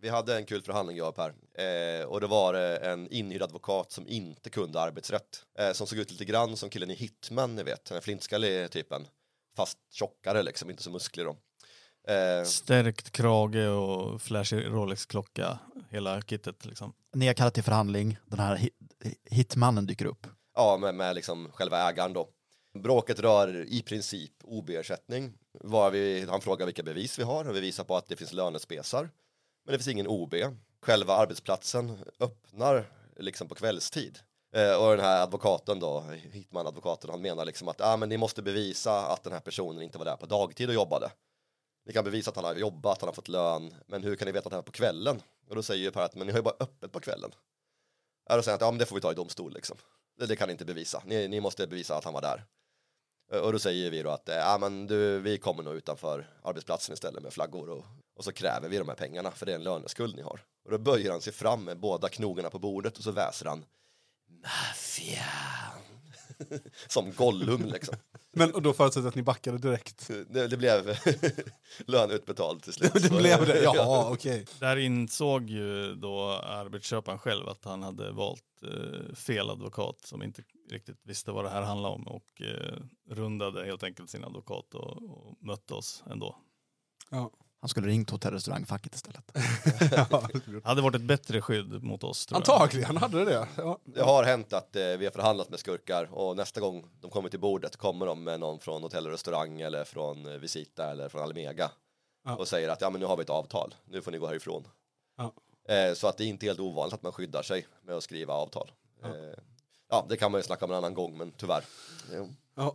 Vi hade en kul förhandling jag och Per eh, och det var eh, en inhyrd advokat som inte kunde arbetsrätt eh, som såg ut lite grann som killen i Hitman, ni vet, den flintskallig typen fast tjockare liksom, inte så musklig då. Eh, Stärkt krage och flashig Rolex-klocka, hela kittet liksom. Ni har kallat till förhandling, den här hitmannen dyker upp. Ja, med, med liksom själva ägaren då. Bråket rör i princip OB-ersättning. Han frågar vilka bevis vi har och vi visar på att det finns lönespesar. Men det finns ingen OB. Själva arbetsplatsen öppnar liksom på kvällstid. Eh, och den här advokaten då, Hitman-advokaten, han menar liksom att ah, men ni måste bevisa att den här personen inte var där på dagtid och jobbade. Ni kan bevisa att han har jobbat, han har fått lön, men hur kan ni veta att det är på kvällen? Och då säger ju Per att men ni har ju bara öppet på kvällen. Ja då säger han att ja, men det får vi ta i domstol liksom. Det, det kan ni inte bevisa, ni, ni måste bevisa att han var där. Eh, och då säger vi då att eh, ja, men du, vi kommer nog utanför arbetsplatsen istället med flaggor och, och så kräver vi de här pengarna för det är en löneskuld ni har. Och då böjer han sig fram med båda knogarna på bordet och så väser han Maffian. Som Gollum liksom. Men och då förutsätter att ni backade direkt? Det, det blev lön utbetald till slut. det blev det? Jaha, okej. Okay. Där insåg ju då arbetsköparen själv att han hade valt eh, fel advokat som inte riktigt visste vad det här handlade om och eh, rundade helt enkelt sin advokat och, och mötte oss ändå. Ja. Han skulle ringt hotell restaurangfacket istället. ja, hade varit ett bättre skydd mot oss. Antagligen jag. hade det ja. det. har hänt att eh, vi har förhandlat med skurkar och nästa gång de kommer till bordet kommer de med någon från hotell och restaurang eller från eh, Visita eller från Almega ja. och säger att ja men nu har vi ett avtal, nu får ni gå härifrån. Ja. Eh, så att det är inte helt ovanligt att man skyddar sig med att skriva avtal. Ja, eh, ja det kan man ju snacka om en annan gång men tyvärr. Ja.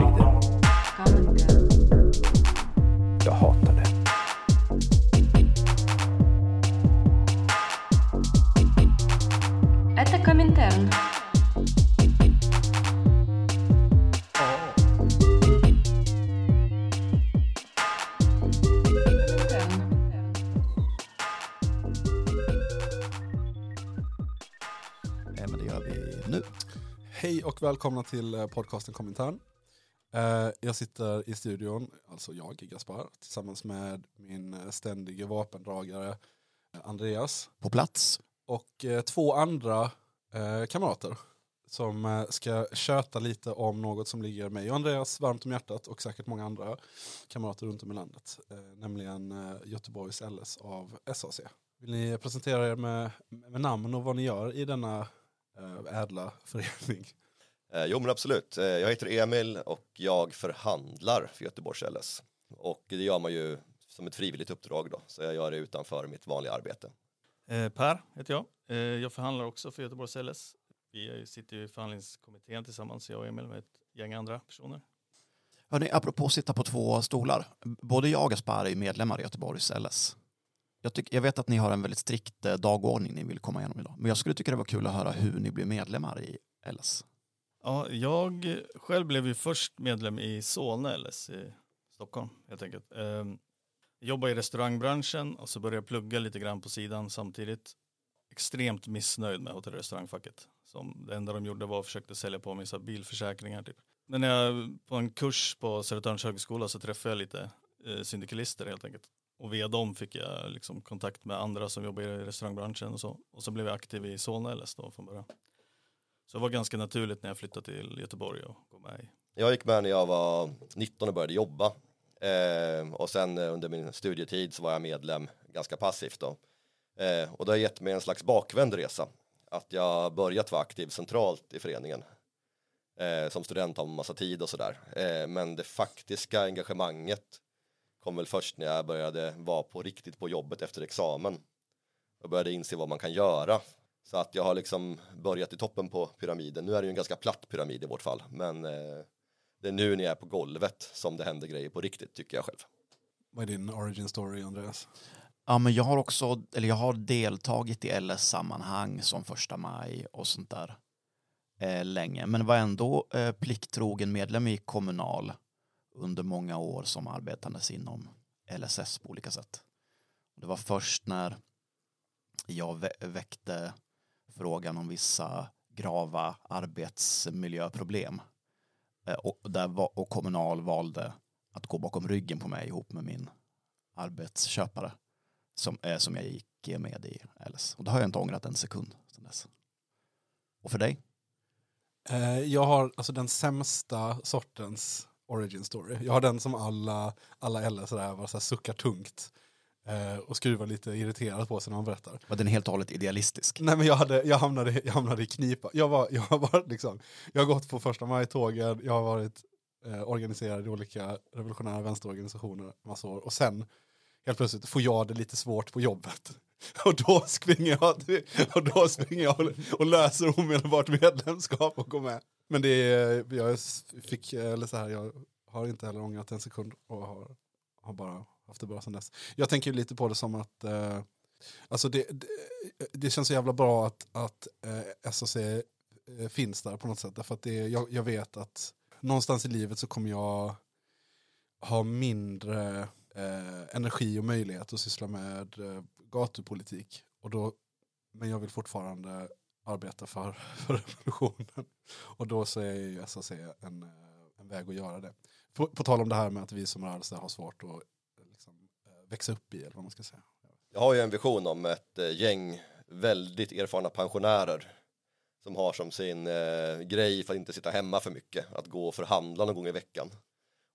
välkomna till eh, podcasten Kommentaren. Eh, jag sitter i studion, alltså jag, Gaspar, tillsammans med min eh, ständige vapendragare Andreas. På plats. Och två andra kamrater som ska köta lite om något som ligger mig och Andreas varmt om hjärtat och säkert många andra kamrater runt om i landet. Nämligen Göteborgs LS av SAC. Vill ni presentera er med, med namn och vad ni gör i denna ädla förening? Eh, jo men absolut, eh, jag heter Emil och jag förhandlar för Göteborgs LS. Och det gör man ju som ett frivilligt uppdrag då, så jag gör det utanför mitt vanliga arbete. Eh, per heter jag. Jag förhandlar också för Göteborgs LS. Vi sitter ju i förhandlingskommittén tillsammans, jag och Emil med ett gäng andra personer. Hörrni, apropå att sitta på två stolar. Både jag och Gaspar är medlemmar i Göteborgs LS. Jag, tyck, jag vet att ni har en väldigt strikt dagordning ni vill komma igenom idag. Men jag skulle tycka det var kul att höra hur ni blir medlemmar i LS. Ja, jag själv blev ju först medlem i Solna LS i Stockholm helt enkelt. Ehm, jag jobbade i restaurangbranschen och så började jag plugga lite grann på sidan samtidigt. Extremt missnöjd med hotell och restaurangfacket. Som det enda de gjorde var att försöka sälja på mig så bilförsäkringar. Typ. Men när jag på en kurs på Södertörns högskola så träffade jag lite eh, syndikalister helt enkelt. Och via dem fick jag liksom kontakt med andra som jobbar i restaurangbranschen och så. Och så blev jag aktiv i Solna LS då från början. Så det var ganska naturligt när jag flyttade till Göteborg och gå med i. Jag gick med när jag var 19 och började jobba. Eh, och sen eh, under min studietid så var jag medlem ganska passivt då. Eh, och det har gett mig en slags bakvänd resa. Att jag börjat vara aktiv centralt i föreningen. Eh, som student har man massa tid och sådär. Eh, men det faktiska engagemanget kom väl först när jag började vara på riktigt på jobbet efter examen. Och började inse vad man kan göra så att jag har liksom börjat i toppen på pyramiden. Nu är det ju en ganska platt pyramid i vårt fall, men eh, det är nu när jag är på golvet som det händer grejer på riktigt tycker jag själv. Vad är din origin story Andreas? Ja, men jag har också, eller jag har deltagit i LS-sammanhang som första maj och sånt där. eh, länge, men var ändå eh, plikttrogen medlem i Kommunal under många år som arbetandes inom LSS på olika sätt. Det var först när jag vä- väckte frågan om vissa grava arbetsmiljöproblem eh, och, där och Kommunal valde att gå bakom ryggen på mig ihop med min arbetsköpare som, eh, som jag gick med i LS. Och det har jag inte ångrat en sekund sedan dess. Och för dig? Eh, jag har alltså den sämsta sortens origin story. Jag har den som alla, alla LS-rävar suckar tungt. Eh, och skruvar lite irriterat på sig när man berättar. Var den helt och hållet idealistisk? Nej men jag, hade, jag, hamnade, jag hamnade i knipa. Jag, var, jag, har varit liksom, jag har gått på första maj-tågen, jag har varit eh, organiserad i olika revolutionära vänsterorganisationer massa år. Och sen helt plötsligt får jag det lite svårt på jobbet. Och då springer jag, till- och, då springer jag och, och löser omedelbart medlemskap och går med. Men det är, jag fick, eller så här, jag har inte heller ångrat en sekund och har, har bara haft det bra sedan dess. Jag tänker lite på det som att eh, Alltså det, det, det känns så jävla bra att, att eh, SAC eh, finns där på något sätt. Därför att det, jag, jag vet att någonstans i livet så kommer jag ha mindre eh, energi och möjlighet att syssla med eh, gatupolitik. Och då, men jag vill fortfarande arbeta för, för revolutionen. Och då så är ju SAC en, eh, en väg att göra det. På, på tal om det här med att vi som rörelse har svårt att växa upp i, eller vad man ska säga. Jag har ju en vision om ett eh, gäng väldigt erfarna pensionärer som har som sin eh, grej för att inte sitta hemma för mycket, att gå och förhandla någon gång i veckan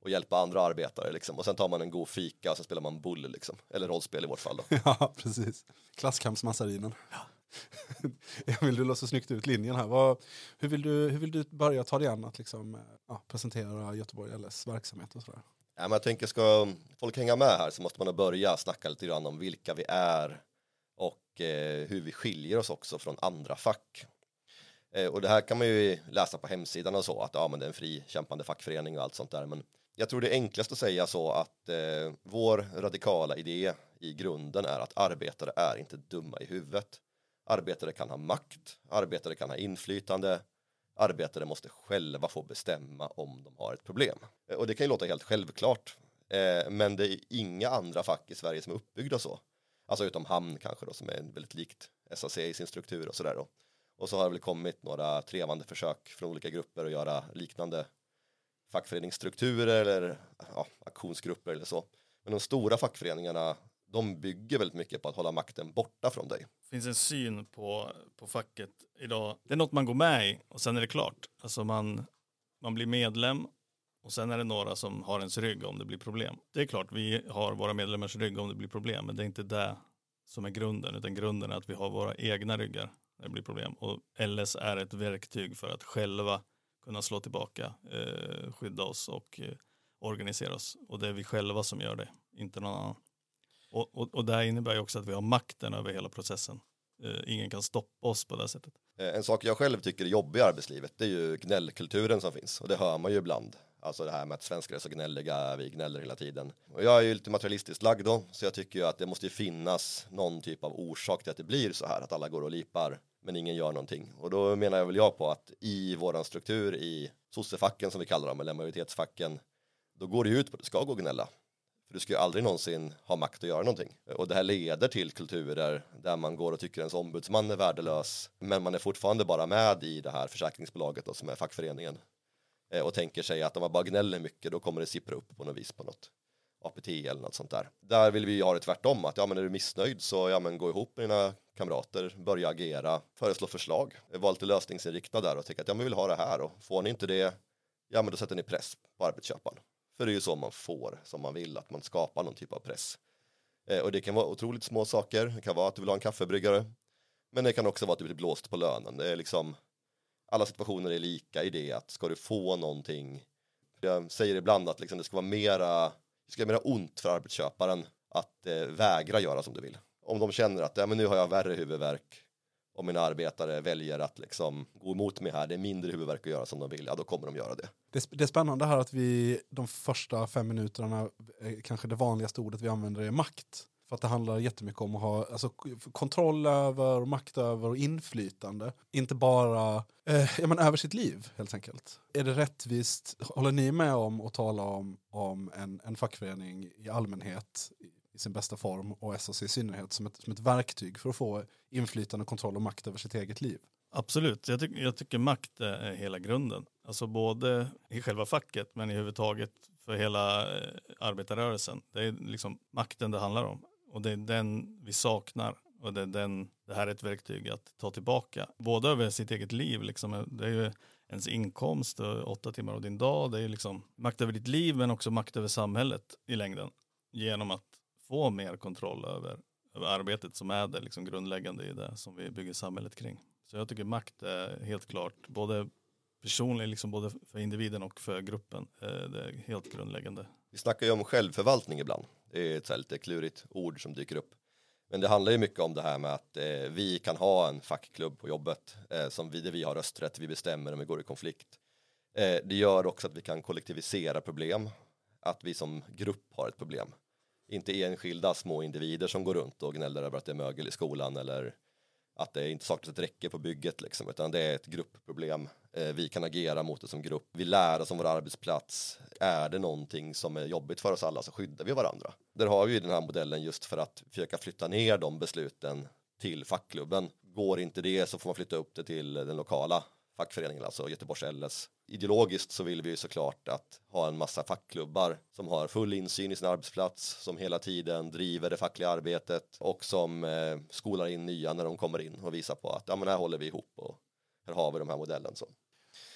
och hjälpa andra arbetare liksom. Och sen tar man en god fika och så spelar man bull liksom, eller rollspel i vårt fall då. Ja, precis. Klasskampsmassarinen. Emil, du låter så snyggt ut linjen här. Vad, hur, vill du, hur vill du börja ta dig an att liksom, eh, ja, presentera Göteborg LS verksamhet och sådär? Ja, men jag tänker ska folk hänga med här så måste man börja snacka lite grann om vilka vi är och eh, hur vi skiljer oss också från andra fack. Eh, och det här kan man ju läsa på hemsidan och så att ja, men det är en fri kämpande fackförening och allt sånt där. Men jag tror det är enklast att säga så att eh, vår radikala idé i grunden är att arbetare är inte dumma i huvudet. Arbetare kan ha makt, arbetare kan ha inflytande, arbetare måste själva få bestämma om de har ett problem. Eh, och det kan ju låta helt självklart, eh, men det är inga andra fack i Sverige som är uppbyggda så. Alltså utom Hamn kanske då, som är väldigt likt SAC i sin struktur och sådär då. Och så har det väl kommit några trevande försök från olika grupper att göra liknande fackföreningsstrukturer eller ja, aktionsgrupper eller så. Men de stora fackföreningarna, de bygger väldigt mycket på att hålla makten borta från dig. finns en syn på, på facket idag. Det är något man går med i och sen är det klart. Alltså man, man blir medlem och sen är det några som har ens rygg om det blir problem. Det är klart, vi har våra medlemmars rygg om det blir problem, men det är inte det som är grunden, utan grunden är att vi har våra egna ryggar när det blir problem. Och LS är ett verktyg för att själva kunna slå tillbaka, eh, skydda oss och eh, organisera oss. Och det är vi själva som gör det, inte någon annan. Och, och, och det här innebär ju också att vi har makten över hela processen. Eh, ingen kan stoppa oss på det sättet. Eh, en sak jag själv tycker är jobbig i arbetslivet det är ju gnällkulturen som finns och det hör man ju ibland. Alltså det här med att svenskar är så gnälliga, vi gnäller hela tiden. Och jag är ju lite materialistiskt lagd då, så jag tycker ju att det måste ju finnas någon typ av orsak till att det blir så här, att alla går och lipar men ingen gör någonting. Och då menar jag väl jag på att i våran struktur i sossefacken som vi kallar dem, eller majoritetsfacken, då går det ju ut på att det ska gå att gnälla. För du ska ju aldrig någonsin ha makt att göra någonting. Och det här leder till kulturer där man går och tycker ens ombudsman är värdelös. Men man är fortfarande bara med i det här försäkringsbolaget då, som är fackföreningen. Eh, och tänker sig att om man bara gnäller mycket då kommer det sippra upp på något vis på något APT eller något sånt där. Där vill vi ju ha det tvärtom att ja men är du missnöjd så ja men gå ihop med dina kamrater, börja agera, föreslå förslag, var lite lösningsinriktad där och tänka att ja men vi vill ha det här och får ni inte det ja men då sätter ni press på arbetsköparen. För det är ju så man får som man vill, att man skapar någon typ av press. Eh, och det kan vara otroligt små saker, det kan vara att du vill ha en kaffebryggare. Men det kan också vara att du blir blåst på lönen. Det är liksom, alla situationer är lika i det att ska du få någonting, jag säger ibland att liksom det ska vara mera, det ska vara mera ont för arbetsköparen att eh, vägra göra som du vill. Om de känner att ja, men nu har jag värre huvudvärk om mina arbetare väljer att liksom gå emot mig här, det är mindre huvudvärk att göra som de vill, ja då kommer de göra det. Det är, det är spännande här att vi de första fem minuterna, kanske det vanligaste ordet vi använder är makt. För att det handlar jättemycket om att ha alltså, kontroll över, makt över och inflytande. Inte bara eh, ja, men över sitt liv helt enkelt. Är det rättvist, håller ni med om att tala om, om en, en fackförening i allmänhet i, sin bästa form och SAC i synnerhet som ett, som ett verktyg för att få inflytande, kontroll och makt över sitt eget liv? Absolut, jag, ty jag tycker makt är hela grunden. Alltså både i själva facket men i huvudtaget för hela eh, arbetarrörelsen. Det är liksom makten det handlar om. Och det är den vi saknar. Och det, är den, det här är ett verktyg att ta tillbaka. Både över sitt eget liv, liksom, eh, det är ju ens inkomst, och åtta timmar av din dag. Det är ju liksom makt över ditt liv men också makt över samhället i längden. Genom att få mer kontroll över, över arbetet som är det liksom grundläggande i det som vi bygger samhället kring. Så jag tycker makt är helt klart både personlig, liksom både för individen och för gruppen. Eh, det är helt grundläggande. Vi snackar ju om självförvaltning ibland. Det är ett så här lite klurigt ord som dyker upp. Men det handlar ju mycket om det här med att eh, vi kan ha en fackklubb på jobbet eh, som vi, där vi har rösträtt, vi bestämmer om vi går i konflikt. Eh, det gör också att vi kan kollektivisera problem, att vi som grupp har ett problem. Inte enskilda små individer som går runt och gnäller över att det är mögel i skolan eller att det inte saknas ett räcke på bygget liksom, utan det är ett gruppproblem. Eh, vi kan agera mot det som grupp. Vi lär oss om vår arbetsplats. Är det någonting som är jobbigt för oss alla så skyddar vi varandra. Där har vi den här modellen just för att försöka flytta ner de besluten till fackklubben. Går inte det så får man flytta upp det till den lokala fackföreningen, alltså Göteborgs LS. Ideologiskt så vill vi ju såklart att ha en massa fackklubbar som har full insyn i sin arbetsplats, som hela tiden driver det fackliga arbetet och som eh, skolar in nya när de kommer in och visar på att ja, men här håller vi ihop och här har vi de här modellen. Så.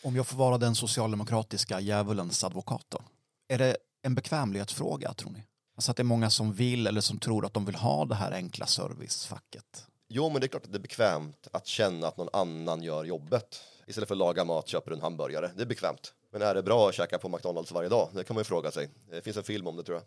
Om jag får vara den socialdemokratiska djävulens advokat då. Är det en bekvämlighetsfråga tror ni? Alltså att det är många som vill eller som tror att de vill ha det här enkla servicefacket. Jo, men det är klart att det är bekvämt att känna att någon annan gör jobbet. Istället för att laga mat köper du en hamburgare. Det är bekvämt. Men är det bra att käka på McDonalds varje dag? Det kan man ju fråga sig. Det finns en film om det tror jag.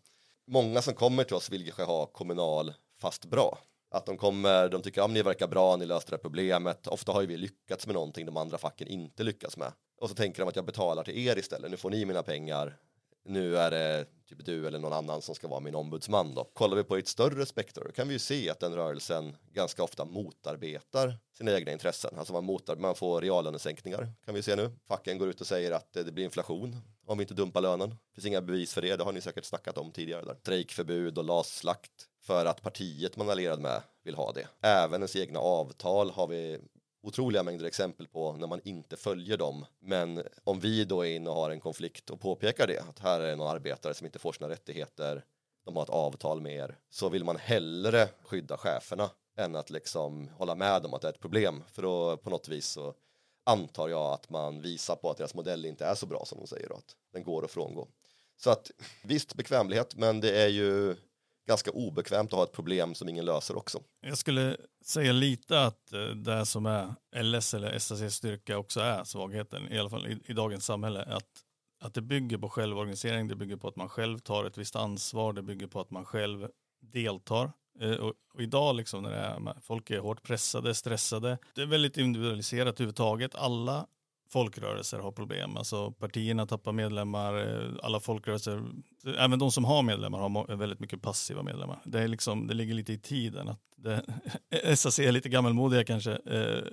Många som kommer till oss vill kanske ha kommunal fast bra. Att de kommer, de tycker att ja, ni verkar bra, ni löste det här problemet. Ofta har ju vi lyckats med någonting de andra facken inte lyckats med. Och så tänker de att jag betalar till er istället. Nu får ni mina pengar. Nu är det typ du eller någon annan som ska vara min ombudsman då. Kollar vi på ett större spektrum kan vi ju se att den rörelsen ganska ofta motarbetar sina egna intressen. Alltså man, motar, man får reallönesänkningar kan vi se nu. Facken går ut och säger att det blir inflation om vi inte dumpar lönen. Det finns inga bevis för det, det har ni säkert snackat om tidigare där. Strejkförbud och LAS-slakt för att partiet man är allierad med vill ha det. Även ens egna avtal har vi otroliga mängder exempel på när man inte följer dem. Men om vi då är inne och har en konflikt och påpekar det, att här är någon arbetare som inte får sina rättigheter, de har ett avtal med er, så vill man hellre skydda cheferna än att liksom hålla med om att det är ett problem. För då på något vis så antar jag att man visar på att deras modell inte är så bra som de säger då att den går att frångå. Så att visst bekvämlighet, men det är ju ganska obekvämt att ha ett problem som ingen löser också. Jag skulle säga lite att eh, det som är LS eller SAC styrka också är svagheten, i alla fall i, i dagens samhälle. Att, att det bygger på självorganisering, det bygger på att man själv tar ett visst ansvar, det bygger på att man själv deltar. Eh, och, och idag liksom när det är, folk är hårt pressade, stressade, det är väldigt individualiserat överhuvudtaget. Alla folkrörelser har problem. Alltså partierna tappar medlemmar, eh, alla folkrörelser, även de som har medlemmar har väldigt mycket passiva medlemmar. Det, är liksom, det ligger lite i tiden att det, SAC är lite gammalmodiga kanske eh,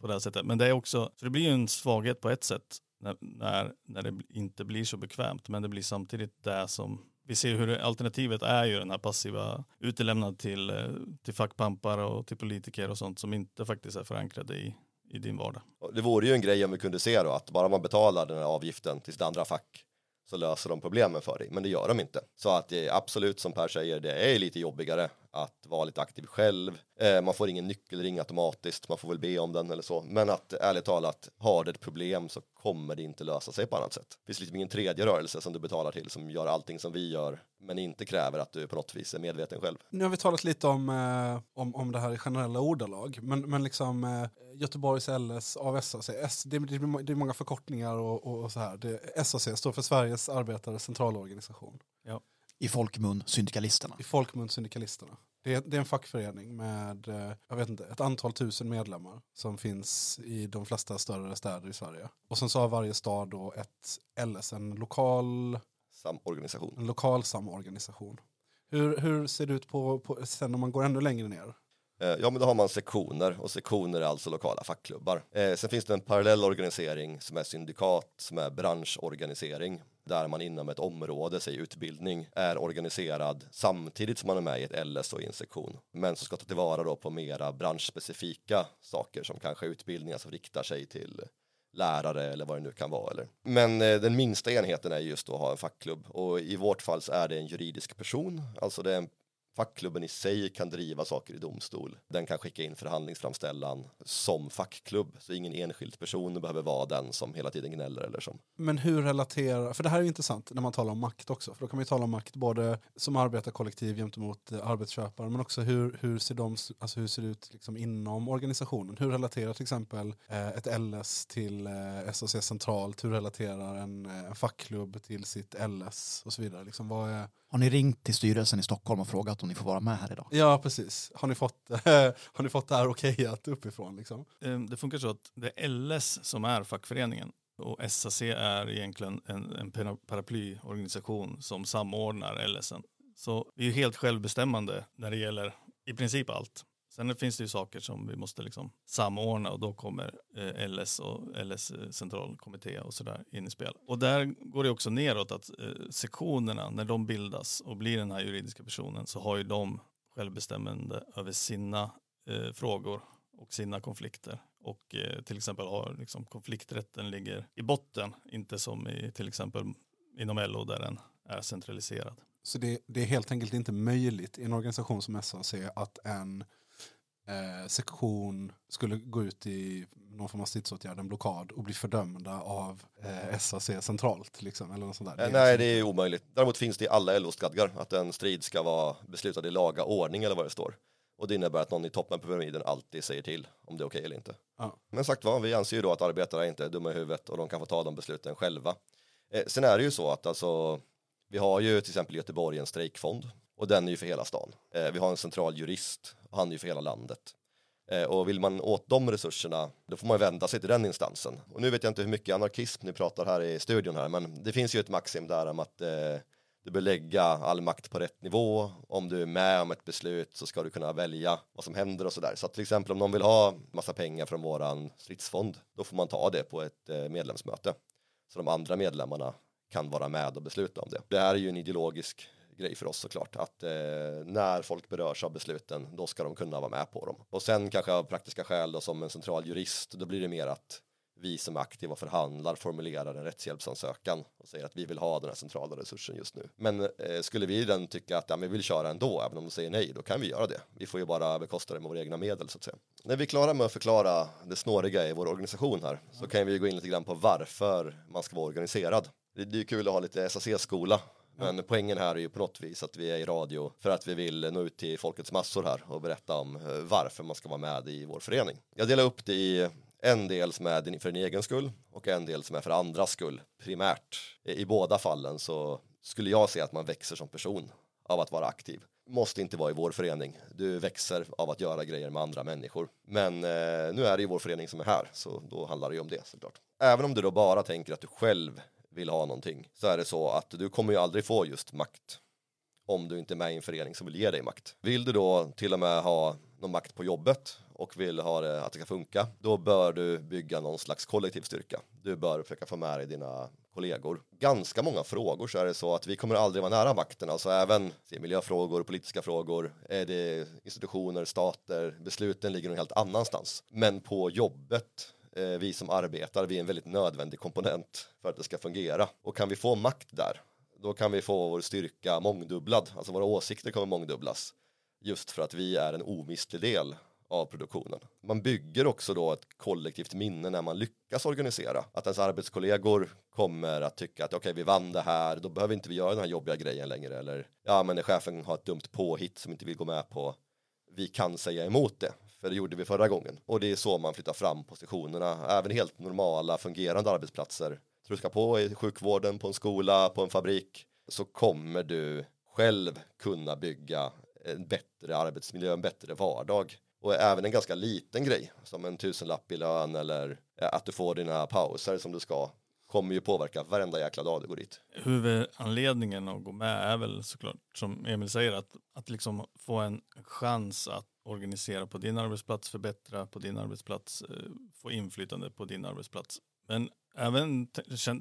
på det här sättet. Men det är också, så det blir ju en svaghet på ett sätt när, när, när det inte blir så bekvämt. Men det blir samtidigt det som vi ser hur alternativet är ju den här passiva utelämnad till, eh, till fackpampar och till politiker och sånt som inte faktiskt är förankrade i, i din vardag. Det vore ju en grej om vi kunde se då att bara man betalar den här avgiften till sitt andra fack så löser de problemen för dig, men det gör de inte. Så att det är absolut som Per säger, det är lite jobbigare att vara lite aktiv själv. Eh, man får ingen nyckelring automatiskt, man får väl be om den eller så. Men att ärligt talat, har det ett problem så kommer det inte lösa sig på annat sätt. Det finns liksom ingen tredje rörelse som du betalar till som gör allting som vi gör, men inte kräver att du på något vis är medveten själv. Nu har vi talat lite om, eh, om, om det här i generella ordalag, men, men liksom eh, Göteborgs LS av SAC, S, det, det, är många förkortningar och, och, och så här. Det, SAC står för Sveriges arbetares centralorganisation, I folkmun syndikalisterna. i folkmun syndikalisterna. Det är, det är en fackförening med, eh, jag vet inte, ett antal tusen medlemmar som finns i de flesta större städer i Sverige. Och sen så har varje stad då ett LS, en lokal Samorganisation. en lokal samorganisation. Hur, hur ser det ut på, på, sen om man går ännu längre ner? Eh, Ja, men då har man sektioner och sektioner är alltså lokala fackklubbar. Eh, sen finns det en parallell organisering som är syndikat, som är branschorganisering, där man inom ett område, säg utbildning, är organiserad samtidigt som man är med i ett LS och i en sektion, men som ska ta tillvara då på mera branschspecifika saker som kanske utbildningar som riktar sig till lärare eller vad det nu kan vara. Eller. Men eh, den minsta enheten är just att ha en fackklubb och i vårt fall så är det en juridisk person, alltså det är en Fackklubben i sig kan driva saker i domstol. Den kan skicka in förhandlingsframställan som fackklubb. Så ingen enskild person behöver vara den som hela tiden gnäller eller som. Men hur relaterar, för det här är ju intressant när man talar om makt också, för då kan man ju tala om makt både som arbetarkollektiv gentemot eh, arbetsköpare, men också hur, hur, ser, de, alltså hur ser det ut liksom inom organisationen? Hur relaterar till exempel eh, ett LS till eh, SAC centralt? Hur relaterar en, en fackklubb till sitt LS och så vidare? Liksom, vad är... Har ni ringt till styrelsen i Stockholm och frågat om ni får vara med här idag? Ja, precis. Har ni fått, har ni fått det här okejat uppifrån? Liksom? Eh, Det funkar så att det är LS som är fackföreningen och SAC är egentligen en, en para- paraplyorganisation som samordnar LSen. Så vi är ju helt självbestämmande när det gäller i princip allt. Sen finns det ju saker som vi måste liksom samordna och då kommer eh, LS och LS eh, centralkommitté och sådär in i spel. Och där går det också neråt att eh, sektionerna, när de bildas och blir den här juridiska personen så har ju de självbestämmande över sina eh, frågor och sina konflikter. Och eh, till exempel har liksom, konflikträtten ligger i botten, inte som i till exempel inom LO där den är centraliserad. Så det, det är helt enkelt inte möjligt i en organisation som SAC att en eh, sektion skulle gå ut i någon form av stridsåtgärd, en blockad och bli fördömda av eh, SAC centralt. Liksom, eller något sånt där. Eh, Nej, det är omöjligt. Däremot finns det i alla LO-stadgar att en strid ska vara beslutad i laga ordning eller vad det står. Och det innebär att någon i toppen på pyramiden alltid säger till om det är okej eller inte. Ja. Men sagt vad, vi anser ju då att arbetare inte är dumma i huvudet och de kan få ta de besluten själva. Eh, sen är det ju så att alltså, vi har ju till exempel i Göteborg en strejkfond och den är ju för hela stan. Eh, vi har en central jurist och han är ju för hela landet. Eh, och vill man åt de resurserna, då får man vända sig till den instansen. Och nu vet jag inte hur mycket anarkism ni pratar här i studion här, men det finns ju ett maxim där om att eh, du bör lägga all makt på rätt nivå. Om du är med om ett beslut så ska du kunna välja vad som händer och sådär. Så att till exempel om någon vill ha massa pengar från våran stridsfond, då får man ta det på ett eh, medlemsmöte. Så de andra medlemmarna kan vara med och besluta om det. Det här är ju en ideologisk grej för oss såklart, att eh, när folk berörs av besluten, då ska de kunna vara med på dem. Och sen kanske av praktiska skäl då, som en central jurist, då blir det mer att vi som är aktiva förhandlar formulerar en rättshjälpsansökan och säger att vi vill ha den här centrala resursen just nu. Men eh, skulle vi den tycka att ja, vi vill köra ändå, även om de säger nej, då kan vi göra det. Vi får ju bara bekosta det med våra egna medel så att säga. När vi är klara med att förklara det snåriga i vår organisation här så kan vi gå in lite grann på varför man ska vara organiserad. Det det är ju kul att ha lite SAC-skola men poängen här är ju på något vis att vi är i radio för att vi vill nå ut till folkets massor här och berätta om eh, varför man ska vara med i vår förening. Jag delar upp det i en del som är för din egen skull och en del som är för andras skull primärt. I båda fallen så skulle jag säga att man växer som person av att vara aktiv. Måste inte vara i vår förening. Du växer av att göra grejer med andra människor. Men eh, nu är det ju vår förening som är här, så då handlar det ju om det såklart. Även om du då bara tänker att du själv vill ha någonting så är det så att du kommer ju aldrig få just makt om du inte är med i en förening som vill ge dig makt. Vill du då till och med ha någon makt på jobbet och vill ha det att det ska funka, då bör du bygga någon slags kollektiv styrka. Du bör försöka få med dig dina kollegor. Ganska många frågor så är det så att vi kommer aldrig vara nära makten, alltså även miljöfrågor, politiska frågor, eh, är det institutioner, stater, besluten ligger någon helt annanstans. Men på jobbet Eh, vi som arbetar, vi är en väldigt nödvändig komponent för att det ska fungera. Och kan vi få makt där, då kan vi få vår styrka mångdubblad, alltså våra åsikter kommer mångdubblas. Just för att vi är en omistlig del av produktionen. Man bygger också då ett kollektivt minne när man lyckas organisera. Att ens arbetskollegor kommer att tycka att okej, vi vann det här, då behöver inte vi göra den här jobbiga grejen längre. Eller ja, men när chefen har ett dumt påhitt som inte vill gå med på, vi kan säga emot det. För det gjorde vi förra gången. Och det är så man flyttar fram positionerna. Även helt normala, fungerande arbetsplatser. Så du ska på i sjukvården, på en skola, på en fabrik. Så kommer du själv kunna bygga en bättre arbetsmiljö, en bättre vardag. Och även en ganska liten grej, som en tusenlapp i lön eller eh, att du får dina pauser som du ska. kommer ju påverka varenda jäkla dag du går dit. Huvudanledningen att gå med är väl såklart, som Emil säger, att, att liksom få en chans att organisera på din arbetsplats, förbättra på din arbetsplats, eh, få inflytande på din arbetsplats. Men även,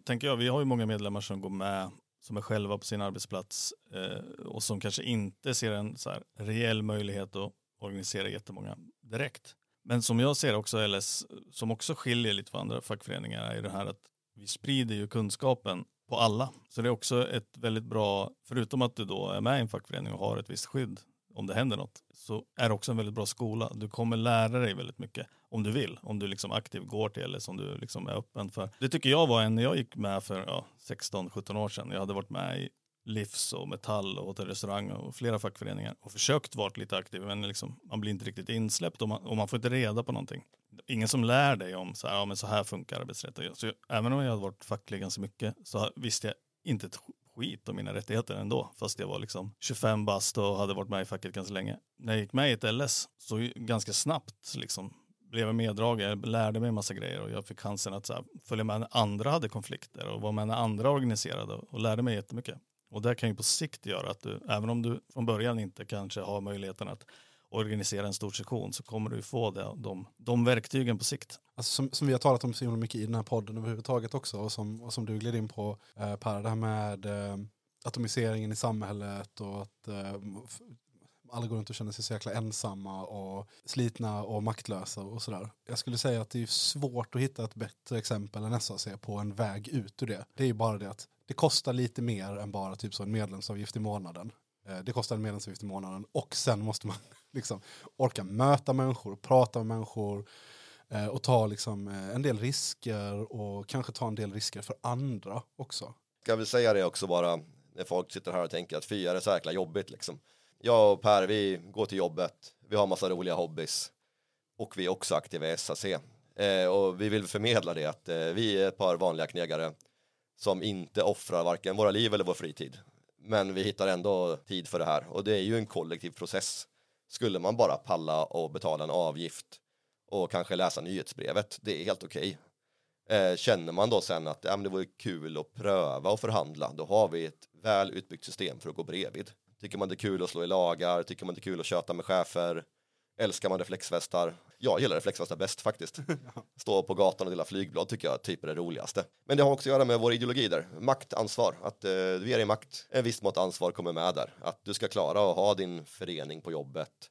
tänker jag, vi har ju många medlemmar som går med, som är själva på sin arbetsplats eh, och som kanske inte ser en så här reell möjlighet att organisera jättemånga direkt. Men som jag ser också LS, som också skiljer lite från andra fackföreningar, är det här att vi sprider ju kunskapen på alla. Så det är också ett väldigt bra, förutom att du då är med i en fackförening och har ett visst skydd om det händer något, så är det också en väldigt bra skola. Du kommer lära dig väldigt mycket om du vill, om du liksom aktivt går till eller som du liksom är öppen för. Det tycker jag var en, när jag gick med för ja, 16-17 år sedan, jag hade varit med i Livs och Metall och Hotell Restaurang och flera fackföreningar och försökt vara lite aktiv men liksom, man blir inte riktigt insläppt och man, och man får inte reda på någonting. Ingen som lär dig om så här, ja, men så här funkar arbetsrätten. Så jag, även om jag hade varit facklig ganska mycket så visste jag inte ett skit om mina rättigheter ändå. Fast jag var liksom 25 bast och hade varit med i facket ganska länge. När jag gick med i ett LS så ganska snabbt liksom blev jag meddragen, lärde mig en massa grejer och jag fick chansen att så här, följa med när andra hade konflikter och vara med när andra organiserade och lärde mig jättemycket. Och det kan ju på sikt göra att du, även om du från början inte kanske har möjligheten att organisera en stor sektion så kommer du få det, de, de verktygen på sikt. Alltså som, som vi har talat om så himla mycket i den här podden överhuvudtaget också och som, och som du gled in på eh, Per, det här med eh, atomiseringen i samhället och att eh, alla går runt och känner sig så jäkla ensamma och slitna och maktlösa och sådär. Jag skulle säga att det är svårt att hitta ett bättre exempel än SAC på en väg ut ur det. Det är ju bara det att det kostar lite mer än bara typ så en medlemsavgift i månaden. Eh, det kostar en medlemsavgift i månaden och sen måste man liksom orka möta människor, prata med människor, eh, och ta liksom eh, en del risker och kanske ta en del risker för andra också. Ska vi säga det också bara när folk sitter här och tänker att fy är det så jäkla jobbigt liksom. Jag och Per, vi går till jobbet, vi har massa roliga hobbys och vi är också aktiva i SAC. Eh, och vi vill förmedla det att eh, vi är ett par vanliga knegare som inte offrar varken våra liv eller vår fritid. Men vi hittar ändå tid för det här och det är ju en kollektiv process. Skulle man bara palla och betala en avgift och kanske läsa nyhetsbrevet, det är helt okej. Eh, känner man då sen att ja, men det vore kul att pröva och förhandla, då har vi ett väl utbyggt system för att gå bredvid. Tycker man det är kul att slå i lagar, tycker man det är kul att köta med chefer, älskar man reflexvästar? Jag gillar reflexvästar bäst faktiskt. Stå på gatan och dela flygblad tycker jag typ är det roligaste. Men det har också att göra med vår ideologi där, makt, ansvar. Att eh, ger dig makt, en viss mått ansvar kommer med där. Att du ska klara att ha din förening på jobbet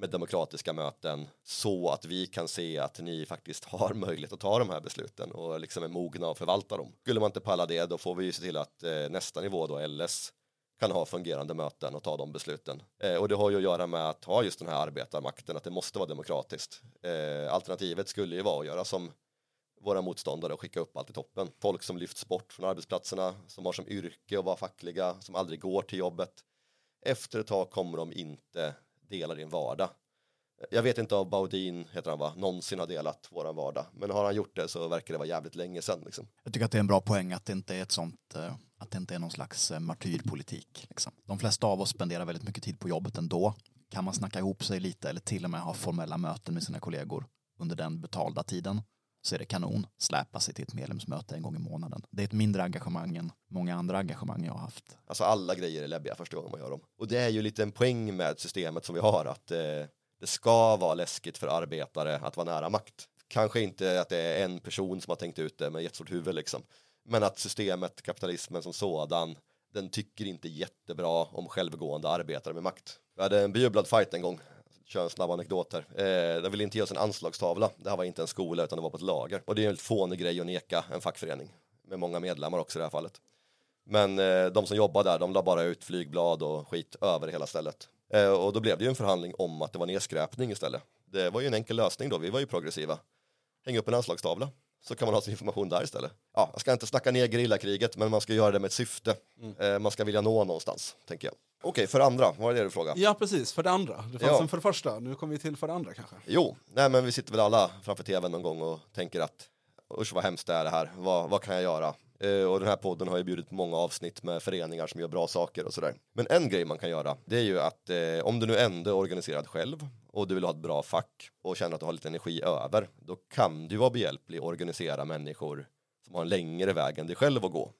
med demokratiska möten så att vi kan se att ni faktiskt har möjlighet att ta de här besluten och liksom är mogna och förvalta dem. Skulle man inte palla det då får vi ju se till att eh, nästa nivå då LS kan ha fungerande möten och ta de besluten. Eh, och det har ju att göra med att ha just den här arbetarmakten, att det måste vara demokratiskt. Eh, alternativet skulle ju vara att göra som våra motståndare och skicka upp allt i toppen. Folk som lyfts bort från arbetsplatserna, som har som yrke att vara fackliga, som aldrig går till jobbet. Efter ett tag kommer de inte dela din vardag. Jag vet inte om Baudin, heter han va, någonsin har delat våran vardag. Men har han gjort det så verkar det vara jävligt länge sedan. Liksom. Jag tycker att det är en bra poäng att det inte är ett sånt, eh, att det inte är någon slags eh, martyrpolitik. Liksom. De flesta av oss spenderar väldigt mycket tid på jobbet ändå. Kan man snacka ihop sig lite eller till och med ha formella möten med sina kollegor under den betalda tiden så är det kanon. Släpa sig till ett medlemsmöte en gång i månaden. Det är ett mindre engagemang än många andra engagemang jag har haft. Alltså alla grejer är läbbiga första gången man gör dem. Och det är ju lite en poäng med systemet som vi har att eh, det ska vara läskigt för arbetare att vara nära makt. Kanske inte att det är en person som har tänkt ut det med jättestort huvud liksom. Men att systemet, kapitalismen som sådan, den tycker inte jättebra om självgående arbetare med makt. Vi hade en bejublad fight en gång kör en snabb anekdot här. Eh, de ville inte ge oss en anslagstavla. Det här var inte en skola utan det var på ett lager. Och det är en fånig grej att neka en fackförening. Med många medlemmar också i det här fallet. Men eh, de som jobbade där, de la bara ut flygblad och skit över hela stället. Eh, och då blev det ju en förhandling om att det var nedskräpning istället. Det var ju en enkel lösning då, vi var ju progressiva. Häng upp en anslagstavla, så kan man ha sin information där istället. Ja, jag ska inte snacka ner gerillakriget, men man ska göra det med ett syfte. Eh, man ska vilja nå någonstans, tänker jag. Okej, för andra, vad var det du frågade? Ja, precis. För det andra. Det fanns Ja. en för det första. Nu kommer vi till för det andra kanske. Jo, nej men vi sitter väl alla framför tvn någon gång och tänker att usch vad hemskt det är det här, vad, vad kan jag göra? Eh, och den här podden har ju bjudit på många avsnitt med föreningar som gör bra saker och sådär. Men en grej man kan göra, det är ju att eh, om du nu ändå är organiserad själv och du vill ha ett bra fack och känner att du har lite energi över, då kan du vara behjälplig och organisera människor som har en längre väg än dig själv att gå.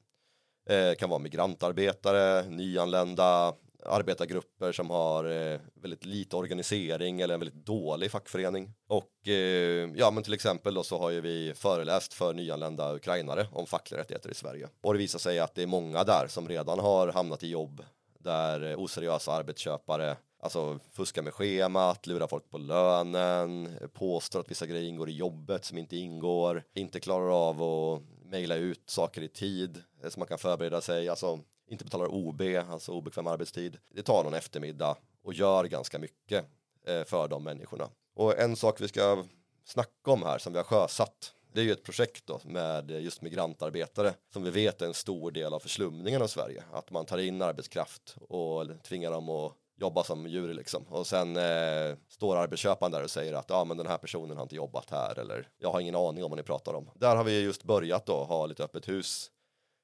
Eh, kan vara migrantarbetare, nyanlända, arbetargrupper som har eh, väldigt lite organisering eller en väldigt dålig fackförening. Och eh, ja, men till exempel då så har ju vi föreläst för nyanlända ukrainare om fackliga rättigheter i Sverige. Och det visar sig att det är många där som redan har hamnat i jobb där eh, oseriösa arbetsköpare Alltså fuskar med schemat, lurar folk på lönen, påstår att vissa grejer ingår i jobbet som inte ingår, inte klarar av att mejla ut saker i tid eh, så man kan förbereda sig, alltså inte betalar OB, alltså obekväm arbetstid. Det tar någon eftermiddag och gör ganska mycket eh, för de människorna. Och en sak vi ska snacka om här som vi har sjösatt det är ju ett projekt då med just migrantarbetare som vi vet är en stor del av förslumningen av Sverige. Att man tar in arbetskraft och tvingar dem att jobba som djur liksom. Och sen eh, står arbetsköparen där och säger att ja men den här personen har inte jobbat här eller jag har ingen aning om vad ni pratar om. Där har vi just börjat då ha lite öppet hus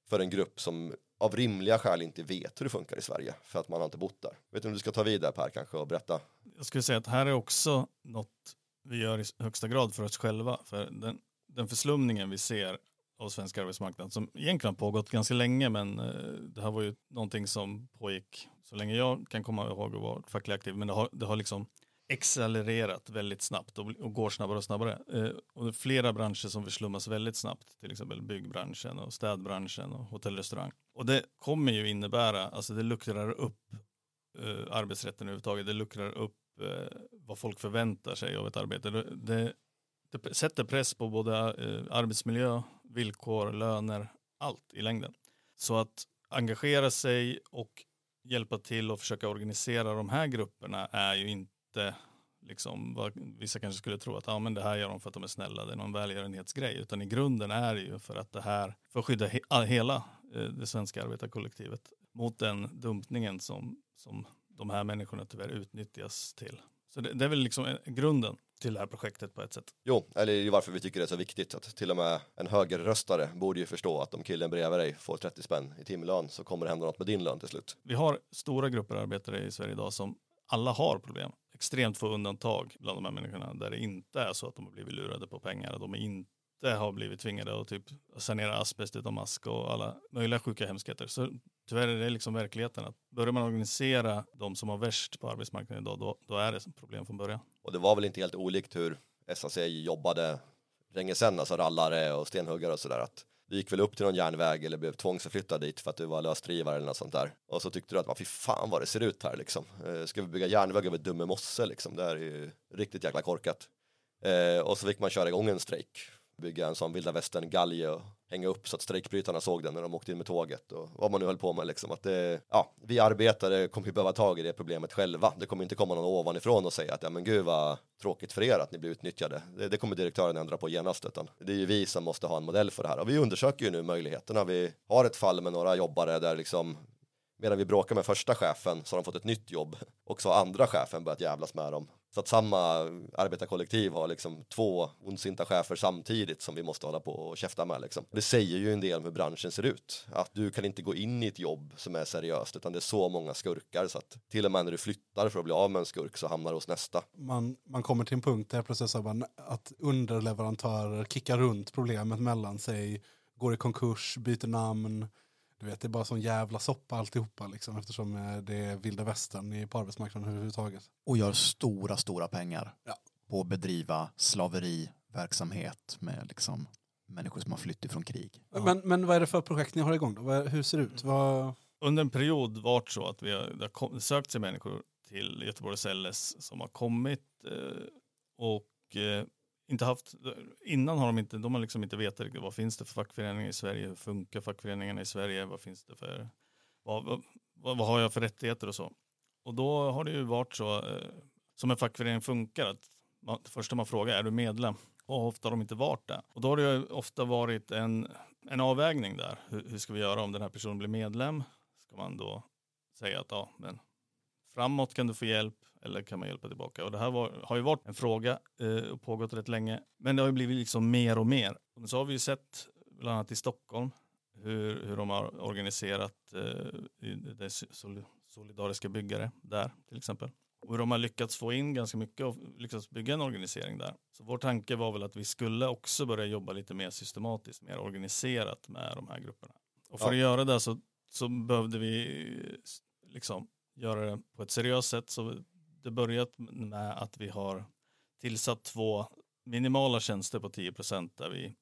för en grupp som av rimliga skäl inte vet hur det funkar i Sverige för att man har inte bott där. Vet du om du ska ta vidare Per kanske och berätta? Jag skulle säga att här är också något vi gör i högsta grad för oss själva. För den, den förslumningen vi ser av svensk arbetsmarknad som egentligen har pågått ganska länge men eh, det här var ju någonting som pågick så länge jag kan komma ihåg att vara fackligt aktiv men det har, det har liksom accelererat väldigt snabbt och, och går snabbare och snabbare. Eh, och det är flera branscher som förslummas väldigt snabbt, till exempel byggbranschen och städbranschen och hotell och restaurang. Och det kommer ju innebära, alltså det luckrar upp eh, arbetsrätten överhuvudtaget, det luckrar upp eh, vad folk förväntar sig av ett arbete. Det, det, det sätter press på både eh, arbetsmiljö, villkor, löner, allt i längden. Så att engagera sig och hjälpa till och försöka organisera de här grupperna är ju inte liksom vad vissa kanske skulle tro att ja, men det här gör de för att de är snälla, det är någon välgörenhetsgrej, utan i grunden är det ju för att det här, för att skydda he hela eh, det svenska arbetarkollektivet mot den dumpningen som, som de här människorna tyvärr utnyttjas till. Så det, det är väl liksom grunden till det här projektet på ett sätt. Jo, eller varför vi tycker det är så viktigt att till och med en högerröstare borde ju förstå att om killen bredvid dig får 30 spänn i timlön så kommer det hända något med din lön till slut. Vi har stora grupper arbetare i Sverige idag som alla har problem. Extremt få undantag bland de här människorna där det inte är så att de har blivit lurade på pengar. och De inte har blivit tvingade att typ sanera asbest utan mask och alla möjliga sjuka hemskheter. Så tyvärr är det liksom verkligheten att börjar man organisera de som har värst på arbetsmarknaden idag då, då är det som problem från början. Och det var väl inte helt olikt hur SAC jobbade länge sedan, alltså rallare och stenhuggare och sådär. Att du gick väl upp till någon järnväg eller blev tvångsförflyttad dit för att du var lösdrivare eller något sånt där. Och så tyckte du att, fy fan vad det ser ut här liksom. Eh, ska vi bygga järnväg över Dumme mosse liksom? Det här är ju riktigt jäkla korkat. Eh, och så fick man köra igång en strejk bygga en sån vilda västern galge och hänga upp så att strejkbrytarna såg den när de åkte in med tåget och vad man nu höll på med liksom att det, ja, vi arbetare kommer ju behöva tag i det problemet själva. Det kommer inte komma någon ovanifrån och säga att ja men gud vad tråkigt för er att ni blir utnyttjade. Det, det kommer direktören ändra på genast utan det är ju vi som måste ha en modell för det här och vi undersöker ju nu möjligheterna. Vi har ett fall med några jobbare där liksom medan vi bråkar med första chefen så har de fått ett nytt jobb och så har andra chefen börjat jävlas med dem. Så att samma arbetarkollektiv har liksom två ondsinta chefer samtidigt som vi måste hålla på och käfta med liksom. Det säger ju en del om hur branschen ser ut. Att du kan inte gå in i ett jobb som är seriöst utan det är så många skurkar så att till och med när du flyttar för att bli av med en skurk så hamnar du hos nästa. Man, man kommer till en punkt där processen att underleverantörer kickar runt problemet mellan sig, går i konkurs, byter namn, du vet, det är bara sån jävla soppa alltihopa liksom, eftersom eh, det är vilda västern på arbetsmarknaden överhuvudtaget. Och gör stora, stora pengar ja. på att bedriva slaveriverksamhet med liksom människor som har flytt ifrån krig. Men, men vad är det för projekt ni har igång då? Hur ser det ut? Vad... Under en period var det så att vi har sökt sig människor till Göteborgs LS som har kommit eh, och eh, inte haft, innan har de inte, de har liksom inte vetat vad finns det för fackföreningar i Sverige, hur funkar fackföreningarna i Sverige, vad finns det för, vad, vad, vad har jag för rättigheter och så. Och då har det ju varit så, eh, som en fackförening funkar, att man, det första man frågar är du medlem? Och ofta har de inte varit det. Och då har det ju ofta varit en, en avvägning där. Hur, hur ska vi göra om den här personen blir medlem? Ska man då säga att ja, men framåt kan du få hjälp eller kan man hjälpa tillbaka? Och det här var, har ju varit en fråga eh, och pågått rätt länge. Men det har ju blivit liksom mer och mer. Och så har vi ju sett, bland annat i Stockholm, hur, hur de har organiserat eh, det solidariska byggare där till exempel. Och hur de har lyckats få in ganska mycket och lyckats bygga en organisering där. Så vår tanke var väl att vi skulle också börja jobba lite mer systematiskt, mer organiserat med de här grupperna. Och för Ja. att göra det så, så behövde vi liksom göra det på ett seriöst sätt. Så det börjat med att vi har tillsatt två minimala tjänster på 10 procent där vi,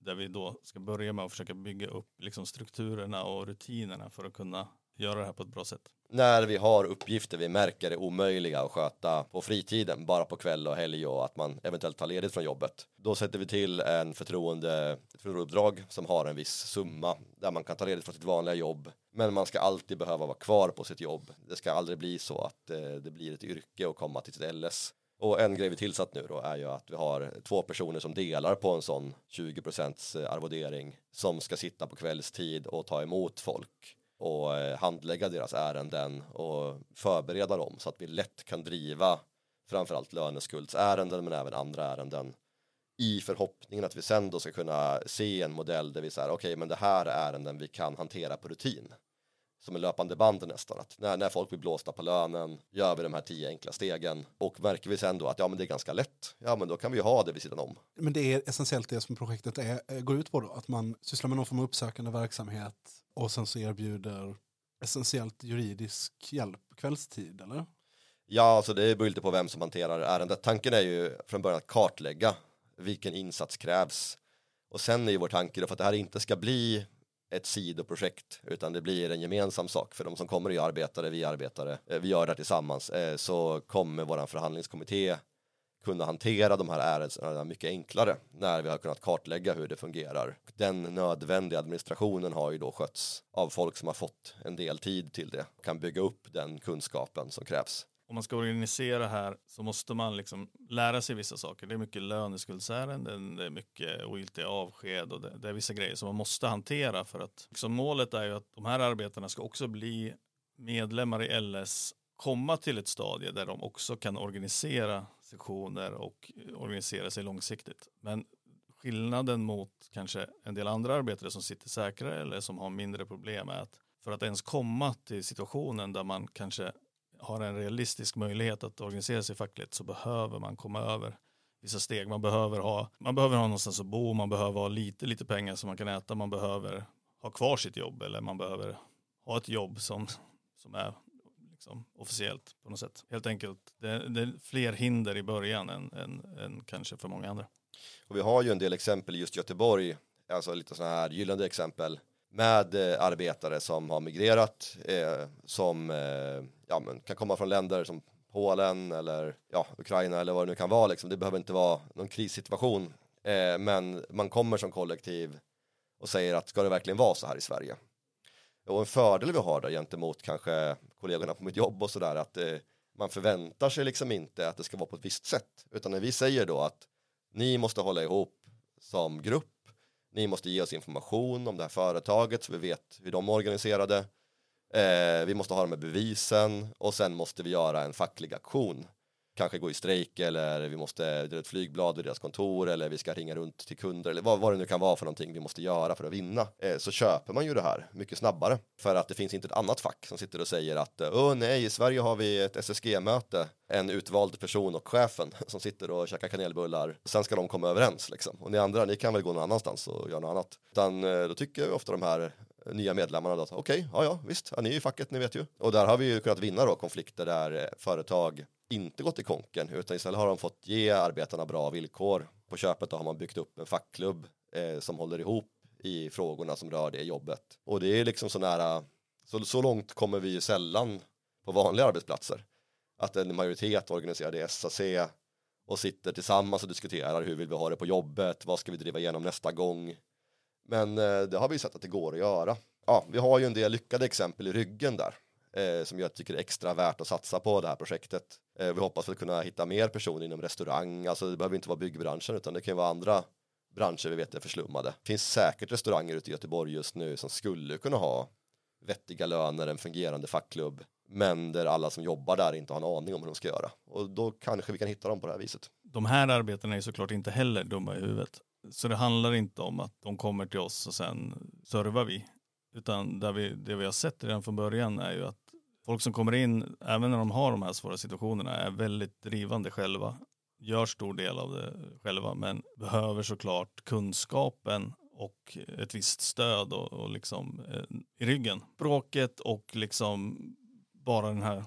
där vi då ska börja med att försöka bygga upp liksom strukturerna och rutinerna för att kunna göra det här på ett bra sätt. När vi har uppgifter vi märker är omöjliga att sköta på fritiden, bara på kväll och helg och att man eventuellt tar ledigt från jobbet. Då sätter vi till en förtroende, ett förtroendeuppdrag som har en viss summa där man kan ta ledigt från sitt vanliga jobb. Men man ska alltid behöva vara kvar på sitt jobb. Det ska aldrig bli så att eh, det blir ett yrke att komma till sitt LS. Och en grej vi tillsatt nu då är ju att vi har två personer som delar på en sån 20 procents eh, arvodering som ska sitta på kvällstid och ta emot folk och eh, handlägga deras ärenden och förbereda dem så att vi lätt kan driva framförallt löneskuldsärenden men även andra ärenden i förhoppningen att vi sen då ska kunna se en modell där vi säger okej men det här är ärenden vi kan hantera på rutin som en löpande band nästan att när, när folk blir blåsta på lönen gör vi de här tio enkla stegen och märker vi sen då att ja men det är ganska lätt ja men då kan vi ju ha det vid sidan om Men det är essentiellt det som projektet är, eh, går ut på då, att man sysslar med någon form av uppsökande verksamhet och sen så erbjuder essentiellt juridisk hjälp kvällstid, eller? Ja, alltså det beror lite på vem som hanterar ärendet. Tanken är ju från början att kartlägga vilken insats krävs. Och sen är ju vår tanke då för att det här inte ska bli ett sidoprojekt utan det blir en gemensam sak för de som kommer är arbetare, vi är arbetare, eh, vi gör det här tillsammans eh, så kommer våran förhandlingskommitté kunna hantera de här ärendena mycket enklare när vi har kunnat kartlägga hur det fungerar. Den nödvändiga administrationen har ju då skötts av folk som har fått en del tid till det, kan bygga upp den kunskapen som krävs. Om man ska organisera här så måste man liksom lära sig vissa saker. Det är mycket löneskuldsärenden, det är mycket ogiltiga avsked och det, det är vissa grejer som man måste hantera för att liksom målet är ju att de här arbetarna ska också bli medlemmar i LS, komma till ett stadie där de också kan organisera sektioner och organisera sig långsiktigt. Men skillnaden mot kanske en del andra arbetare som sitter säkrare eller som har mindre problem är att för att ens komma till situationen där man kanske har en realistisk möjlighet att organisera sig fackligt så behöver man komma över vissa steg. Man behöver ha, man behöver ha någonstans att bo, man behöver ha lite, lite pengar som man kan äta, man behöver ha kvar sitt jobb eller man behöver ha ett jobb som, som är liksom officiellt på något sätt. Helt enkelt, det, det är fler hinder i början än, än, än kanske för många andra. Och vi har ju en del exempel i just Göteborg, alltså lite sådana här gyllene exempel med eh, arbetare som har migrerat, eh, som eh, ja, men kan komma från länder som Polen eller ja, Ukraina eller vad det nu kan vara. Liksom. Det behöver inte vara någon krissituation, eh, men man kommer som kollektiv och säger att ska det verkligen vara så här i Sverige? Och en fördel vi har då gentemot kanske kollegorna på mitt jobb och sådär att eh, man förväntar sig liksom inte att det ska vara på ett visst sätt, utan när vi säger då att ni måste hålla ihop som grupp. Ni måste ge oss information om det här företaget så vi vet hur de är organiserade. Eh, vi måste ha de här bevisen och sen måste vi göra en facklig aktion. Kanske gå i strejk eller vi måste dra ett flygblad vid deras kontor eller vi ska ringa runt till kunder eller vad, vad det nu kan vara för någonting vi måste göra för att vinna. Eh, så köper man ju det här mycket snabbare för att det finns inte ett annat fack som sitter och säger att eh, åh nej, i Sverige har vi ett SSG-möte, en utvald person och chefen som sitter och käkar kanelbullar. Sen ska de komma överens liksom. Och ni andra, ni kan väl gå någon annanstans och göra något annat. Utan eh, då tycker ofta de här eh, nya medlemmarna då att okej, ja ja visst, ja, ni är ju facket, ni vet ju. Och där har vi ju kunnat vinna då konflikter där företag inte gått i konken utan istället har de fått ge arbetarna bra villkor. På köpet då har man byggt upp en fackklubb eh, som håller ihop i frågorna som rör det jobbet. Och det är liksom så nära, så, så långt kommer vi ju sällan på vanliga arbetsplatser. Att en majoritet organiserade i SAC och sitter tillsammans och diskuterar hur vill vi ha det på jobbet, vad ska vi driva igenom nästa gång. Men eh, det har vi sett att det går att göra. Ja, vi har ju en del lyckade exempel i ryggen där eh, som jag tycker är extra värt att satsa på det här projektet. Eh, vi hoppas att kunna hitta mer personer inom restaurang, alltså det behöver inte vara byggbranschen utan det kan vara andra branscher vi vet är förslummade. Det finns säkert restauranger ute i Göteborg just nu som skulle kunna ha vettiga löner, en fungerande fackklubb, men där alla som jobbar där inte har en aning om hur de ska göra. Och då kanske vi kan hitta dem på det här viset. De här arbetena är såklart inte heller dumma i huvudet. Så det handlar inte om att de kommer till oss och sen servar vi. Utan där vi, det vi har sett redan från början är ju att folk som kommer in, även när de har de här svåra situationerna, är väldigt drivande själva. Gör stor del av det själva, men behöver såklart kunskapen och ett visst stöd och, och liksom eh, i ryggen. Språket och liksom bara den här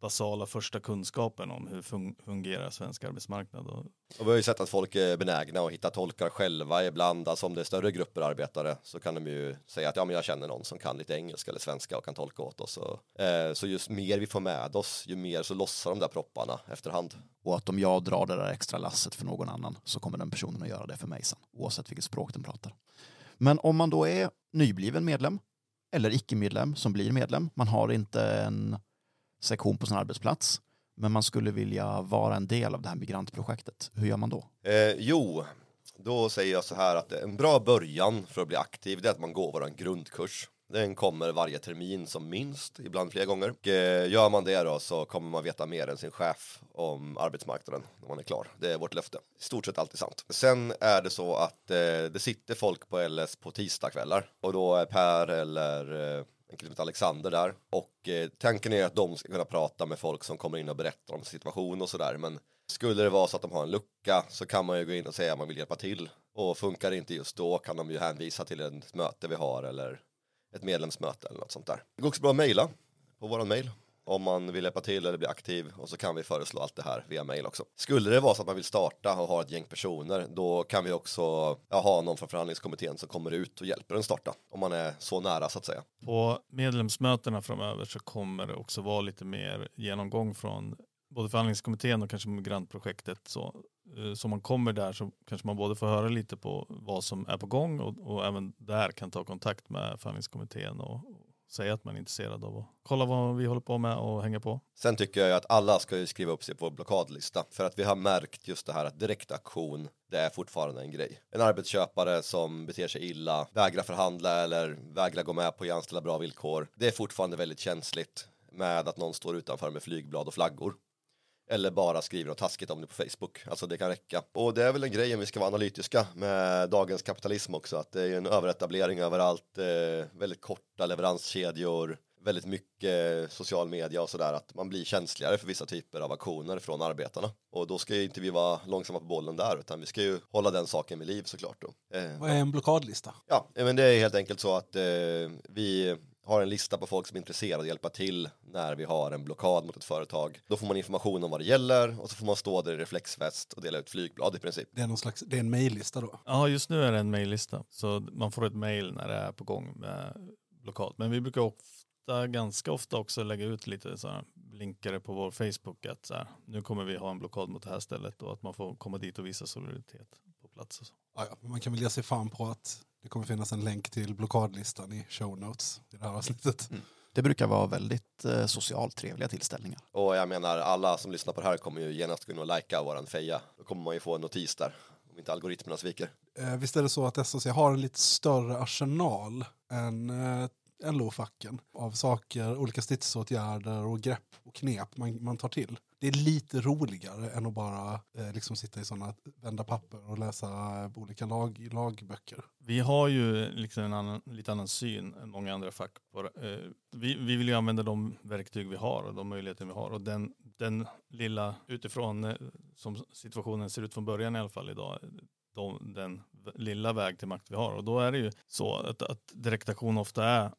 basala första kunskapen om hur fun fungerar svensk arbetsmarknad. Och, Och vi har ju sett att folk är benägna att hitta tolkar själva ibland. Alltså om det är större grupper arbetare så kan de ju säga att ja, men jag känner någon som kan lite engelska eller svenska och kan tolka åt oss. Och, eh, så just mer vi får med oss, ju mer så lossar de där propparna efterhand. Och att om jag drar det där extra lasset för någon annan så kommer den personen att göra det för mig sen, oavsett vilket språk den pratar. Men om man då är nybliven medlem eller icke-medlem som blir medlem, man har inte en sektion på sin arbetsplats, men man skulle vilja vara en del av det här migrantprojektet. Hur gör man då? Eh, jo, då säger jag så här att en bra början för att bli aktiv det är att man går vår grundkurs. Den kommer varje termin som minst, ibland flera gånger. Och, eh, gör man det då så kommer man veta mer än sin chef om arbetsmarknaden när man är klar. Det är vårt löfte. I stort sett alltid sant. Sen är det så att eh, det sitter folk på LS på tisdagskvällar och då är Per eller eh, en kille som heter Alexander där. Och eh, tanken är att de ska kunna prata med folk som kommer in och berättar om situation och sådär. Men skulle det vara så att de har en lucka så kan man ju gå in och säga att man vill hjälpa till. Och funkar det inte just då kan de ju hänvisa till ett möte vi har eller ett medlemsmöte eller något sånt där. Det går också bra att mejla på våran mejl om man vill hjälpa till eller bli aktiv och så kan vi föreslå allt det här via mail också. Skulle det vara så att man vill starta och ha ett gäng personer då kan vi också ja, ha någon från förhandlingskommittén som kommer ut och hjälper en starta om man är så nära så att säga. På medlemsmötena framöver så kommer det också vara lite mer genomgång från både förhandlingskommittén och kanske migrantprojektet. Så, eh, så man kommer där så kanske man både får höra lite på vad som är på gång och, och även där kan ta kontakt med förhandlingskommittén och säga att man är intresserad av att kolla vad vi håller på med och hänga på. Sen tycker jag att alla ska ju skriva upp sig på blockadlista för att vi har märkt just det här att direktaktion det är fortfarande en grej. En arbetsköpare som beter sig illa, vägrar förhandla eller vägrar gå med på att anställa bra villkor. Det är fortfarande väldigt känsligt med att någon står utanför med flygblad och flaggor. Eller bara skriver något taskigt om det på Facebook. Alltså det kan räcka. Och det är väl en grej om vi ska vara analytiska med dagens kapitalism också. Att det är en överetablering överallt. Eh, väldigt korta leveranskedjor. Väldigt mycket social media och sådär. Att man blir känsligare för vissa typer av aktioner från arbetarna. Och då ska ju inte vi vara långsamma på bollen där. Utan vi ska ju hålla den saken vid liv såklart. Då. Eh, Vad är en blockadlista? Ja, men det är helt enkelt så att eh, vi har en lista på folk som är intresserade att hjälpa till när vi har en blockad mot ett företag. Då får man information om vad det gäller och så får man stå där i reflexväst och dela ut flygblad i princip. Det är, någon slags, det är en mejllista då? Ja, just nu är det en mejllista. Så man får ett mejl när det är på gång med blockad. Men vi brukar ofta, ganska ofta också lägga ut lite så här blinkare på vår Facebook att så här, nu kommer vi ha en blockad mot det här stället och att man får komma dit och visa solidaritet på plats. Och så. Ja, man kan väl ge sig fan på att det kommer finnas en länk till blockadlistan i show notes i det här avsnittet. Det brukar vara väldigt eh, socialt trevliga tillställningar. Och jag menar alla som lyssnar på det här kommer ju genast gå in och likea våran feja. Då kommer man ju få en notis där om inte algoritmerna sviker. Eh, visst är det så att SOC har en lite större arsenal än eh, LO-facken av saker, olika stridsåtgärder och grepp och knep man, man tar till. Det är lite roligare än att bara eh, liksom sitta i sådana, vända papper och läsa eh, olika lag, lagböcker. Vi har ju liksom en annan, lite annan syn än många andra fack. På, eh, vi, vi vill ju använda de verktyg vi har och de möjligheter vi har. Och den, den lilla, utifrån eh, som situationen ser ut från början i alla fall idag, de, den lilla väg till makt vi har. Och då är det ju så att, att direktaktion ofta är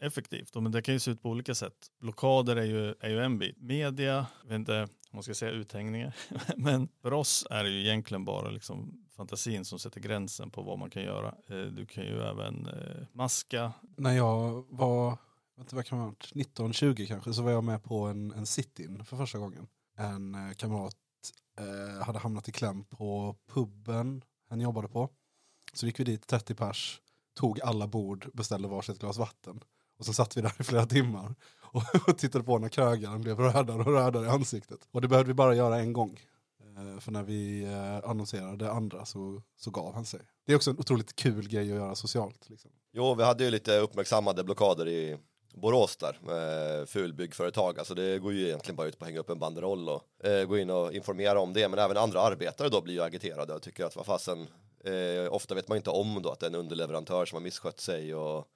effektivt. Och Men det kan ju se ut på olika sätt. Blockader är ju, är ju en bit. Media, jag vet inte om man ska säga uthängningar. Men för oss är det ju egentligen bara liksom fantasin som sätter gränsen på vad man kan göra. Eh, du kan ju även eh, maska. När jag var, vad kan man 19-20 kanske, så var jag med på en, en sit-in för första gången. En eh, kamrat eh, hade hamnat i kläm på puben han jobbade på. Så gick vi dit, 30 pers, tog alla bord, beställde varsitt glas vatten. Och så satt vi där i flera timmar och, och tittade på när krögaren blev rödare och rödare i ansiktet. Och det behövde vi bara göra en gång. Eh, För när vi eh, annonserade det andra så, så gav han sig. Det är också en otroligt kul grej att göra socialt. Liksom. Jo, vi hade ju lite uppmärksammade blockader i Borås där med fulbyggföretag. Alltså det går ju egentligen bara ut på att hänga upp en banderoll och eh, gå in och informera om det. Men även andra arbetare då blir ju agiterade och tycker att vad fasen, eh, ofta vet man inte om då att det är en underleverantör som har misskött sig och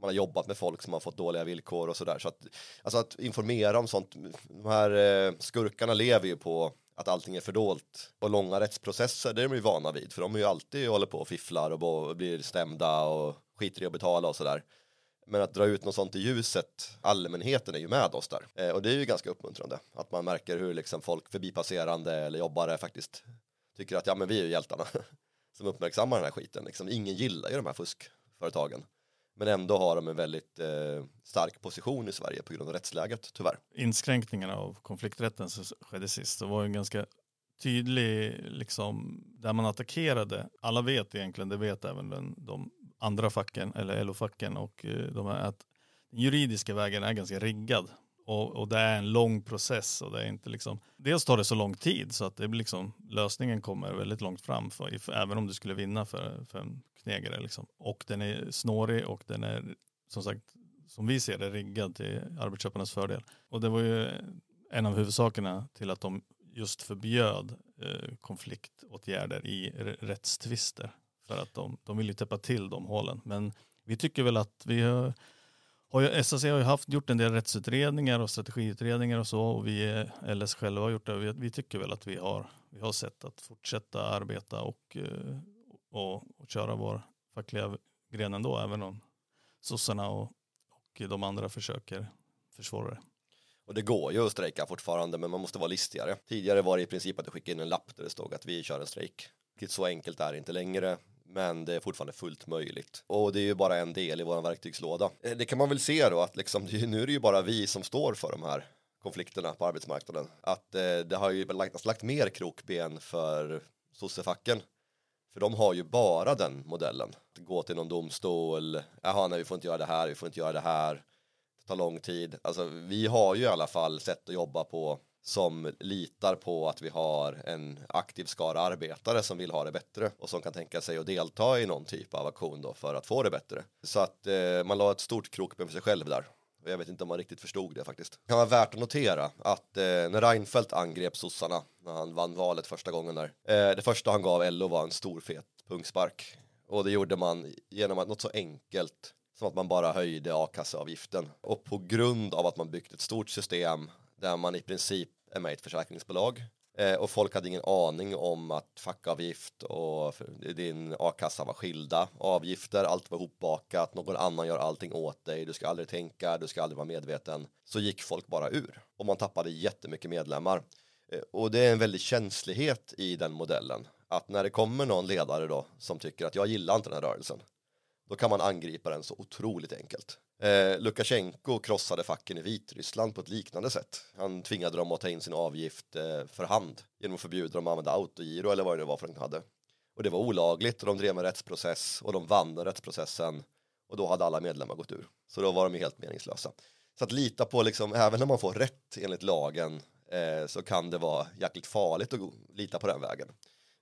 man har jobbat med folk som har fått dåliga villkor och sådär. Så att, alltså att informera om sånt, de här eh, skurkarna lever ju på att allting är fördolt. Och långa rättsprocesser, det är de ju vana vid. För de är ju alltid håller på och fifflar och blir stämda och skiter i att betala och sådär. Men att dra ut något sånt i ljuset, allmänheten är ju med oss där. Eh, och det är ju ganska uppmuntrande. Att man märker hur liksom folk förbipasserande eller jobbare faktiskt tycker att ja men vi är ju hjältarna. Som uppmärksammar den här skiten. Liksom, ingen gillar ju de här fuskföretagen. Men ändå har de en väldigt eh, stark position i Sverige på grund av rättsläget, tyvärr. Inskränkningarna av konflikträtten som skedde sist, det var ju en ganska tydlig, liksom, där man attackerade. Alla vet egentligen, det vet även den, de andra facken, eller LO-facken och eh, de här, att den juridiska vägen är ganska riggad. Och, och det är en lång process och det är inte liksom, dels tar det så lång tid så att det blir liksom, lösningen kommer väldigt långt fram, för, för, även om du skulle vinna för, för en knegare liksom. Och den är snårig och den är, som sagt, som vi ser det, riggad till arbetsköparnas fördel. Och det var ju en av huvudsakerna till att de just förbjöd eh, konfliktåtgärder i rättstvister. För att de, de vill ju täppa till de hålen. Men vi tycker väl att vi har, har ju, SAC har ju haft, gjort en del rättsutredningar och strategiutredningar och så och vi eh, LS själva har gjort det. Vi, vi tycker väl att vi har, vi har sett att fortsätta arbeta och, eh, och, och köra vår fackliga gren ändå, även om sossarna och, och de andra försöker försvåra det. Och det går ju att strejka fortfarande, men man måste vara listigare. Tidigare var det i princip att du skickade in en lapp där det stod att vi kör en strejk. Så enkelt är det inte längre, men det är fortfarande fullt möjligt. Och det är ju bara en del i vår verktygslåda. Eh, det kan man väl se då att liksom, nu är det ju bara vi som står för de här konflikterna på arbetsmarknaden. Att eh, det har ju lagt, lagt mer krokben för sossefacken. För de har ju bara den modellen. Gå till någon domstol, jaha nej vi får inte göra det här, vi får inte göra det här. Det tar lång tid. Alltså vi har ju i alla fall sätt att jobba på som litar på att vi har en aktiv skara arbetare som vill ha det bättre och som kan tänka sig att delta i någon typ av aktion då för att få det bättre. Så att eh, man la ett stort krokben för sig själv där. Jag vet inte om man riktigt förstod det faktiskt. Det kan vara värt att notera att eh, när Reinfeldt angrep sossarna när han vann valet första gången där. Eh, det första han gav LO var en stor fet punkspark. Och det gjorde man genom att något så enkelt som att man bara höjde a-kasseavgiften. Och på grund av att man byggt ett stort system där man i princip är med i ett försäkringsbolag eh, och folk hade ingen aning om att fackavgift och din a-kassa var skilda avgifter, allt var hopbakat, någon annan gör allting åt dig, du ska aldrig tänka, du ska aldrig vara medveten. Så gick folk bara ur och man tappade jättemycket medlemmar. Eh, Och det är en väldig känslighet i den modellen. Att när det kommer någon ledare då som tycker att jag gillar inte den här rörelsen. Då kan man angripa den så otroligt enkelt. Eh, Lukasjenko krossade facken i Vitryssland på ett liknande sätt. Han tvingade dem att ta in sin avgift eh, för hand genom att förbjuda dem att använda autogiro eller vad det var för de hade. Och det var olagligt och de drev en rättsprocess och de vann den rättsprocessen och då hade alla medlemmar gått ur. Så då var de ju helt meningslösa. Så att lita på liksom, även när man får rätt enligt lagen eh, så kan det vara jäkligt farligt att lita på den vägen.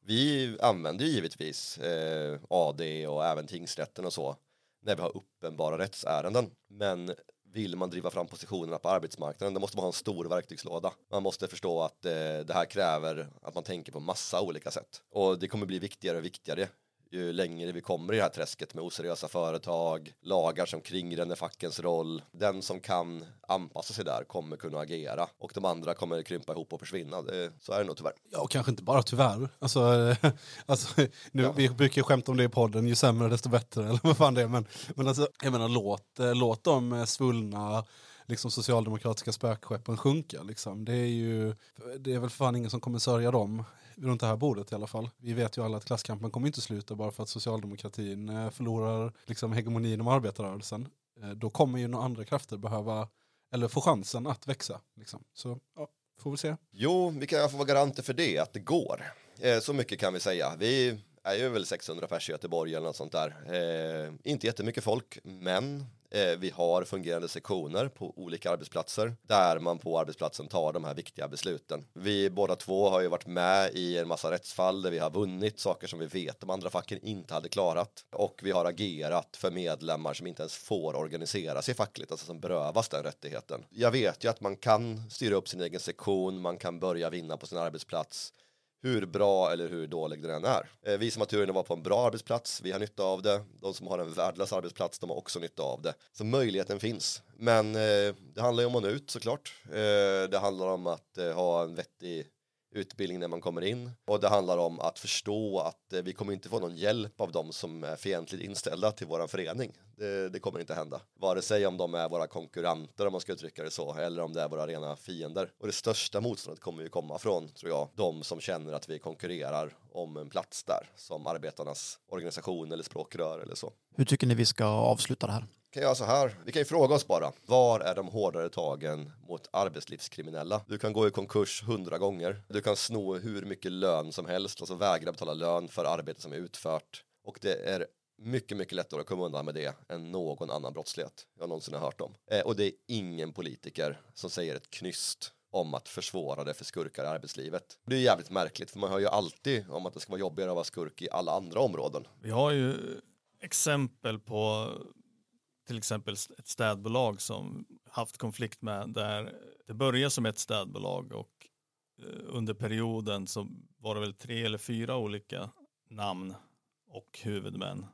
Vi använder ju givetvis eh, AD och även tingsrätten och så när vi har uppenbara rättsärenden. Men vill man driva fram positionerna på arbetsmarknaden då måste man ha en stor verktygslåda. Man måste förstå att eh, det här kräver att man tänker på massa olika sätt. Och det kommer bli viktigare och viktigare ju längre vi kommer i det här träsket med oseriösa företag, lagar som kringränner fackens roll. Den som kan anpassa sig där kommer kunna agera och de andra kommer krympa ihop och försvinna. Det, så är det nog tyvärr. Ja, och kanske inte bara tyvärr. Alltså, alltså, nu, Ja. Vi brukar skämta om det i podden, ju sämre desto bättre. Eller vad fan det är. Men, men alltså, jag menar, låt, eh, låt de eh, svullna liksom, socialdemokratiska spökskeppen sjunka. Liksom. Det, är ju, det är väl fan ingen som kommer sörja dem runt det här bordet i alla fall. Vi vet ju alla att klasskampen kommer inte sluta bara för att socialdemokratin eh, förlorar liksom, hegemonin om arbetarrörelsen. Eh, då kommer ju några andra krafter behöva, eller få chansen att växa. Liksom. Så ja, får vi se. Jo, vi kan vara garanter för det, att det går. Eh, så mycket kan vi säga. Vi är ju väl 600 pers i Göteborg eller något sånt där. Eh, inte jättemycket folk, men Eh, vi har fungerande sektioner på olika arbetsplatser där man på arbetsplatsen tar de här viktiga besluten. Vi båda två har ju varit med i en massa rättsfall där vi har vunnit saker som vi vet de andra facken inte hade klarat och vi har agerat för medlemmar som inte ens får organisera sig fackligt, alltså som berövas den rättigheten. Jag vet ju att man kan styra upp sin egen sektion, man kan börja vinna på sin arbetsplats hur bra eller hur dålig den än är. Eh, vi som har turen att vara på en bra arbetsplats, vi har nytta av det. De som har en värdelös arbetsplats, de har också nytta av det. Så möjligheten finns. Men eh, det handlar ju om att nå ut såklart. Eh, det handlar om att ha en vettig utbildning när man kommer in och det handlar om att förstå att eh, vi kommer inte få någon hjälp av dem som är fientligt inställda till våran förening. Det, det kommer inte hända. Vare sig om de är våra konkurrenter om man ska uttrycka det så eller om det är våra rena fiender. Och det största motståndet kommer ju komma från, tror jag, de som känner att vi konkurrerar om en plats där som arbetarnas organisation eller språkrör eller så. Hur tycker ni vi ska avsluta det här? Vi kan göra så här, vi kan ju fråga oss bara, var är de hårdare tagen mot arbetslivskriminella? Du kan gå i konkurs hundra gånger, du kan sno hur mycket lön som helst, alltså vägra betala lön för arbete som är utfört. Och det är mycket, mycket lättare att komma undan med det än någon annan brottslighet jag någonsin har hört om. Eh, och det är ingen politiker som säger ett knyst om att försvåra det för skurkar i arbetslivet. Det är jävligt märkligt, för man hör ju alltid om att det ska vara jobbigare att vara skurk i alla andra områden. Vi har ju exempel på till exempel ett städbolag som haft konflikt med där det började som ett städbolag och eh, under perioden så var det väl tre eller fyra olika namn och huvudmän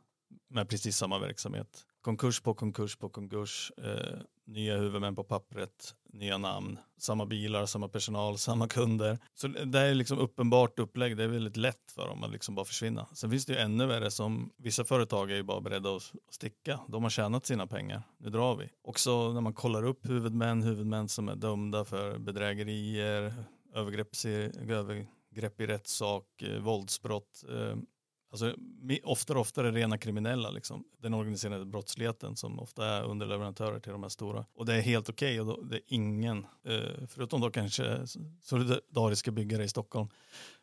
med precis samma verksamhet. Konkurs på konkurs på konkurs, eh, nya huvudmän på pappret, nya namn, samma bilar, samma personal, samma kunder. Så det är liksom uppenbart upplägg, det är väldigt lätt för dem att liksom bara försvinna. Sen finns det ju ännu värre som vissa företag är ju bara beredda att sticka. De har tjänat sina pengar, nu drar vi. Också när man kollar upp huvudmän, huvudmän som är dömda för bedrägerier, övergrepp, övergrepp i rättssak, eh, våldsbrott. Eh, alltså, oftare och oftare rena kriminella, liksom. den organiserade brottsligheten som ofta är underleverantörer till de här stora. Och det är helt okej och då, det är ingen, eh, förutom då kanske solidariska byggare i Stockholm,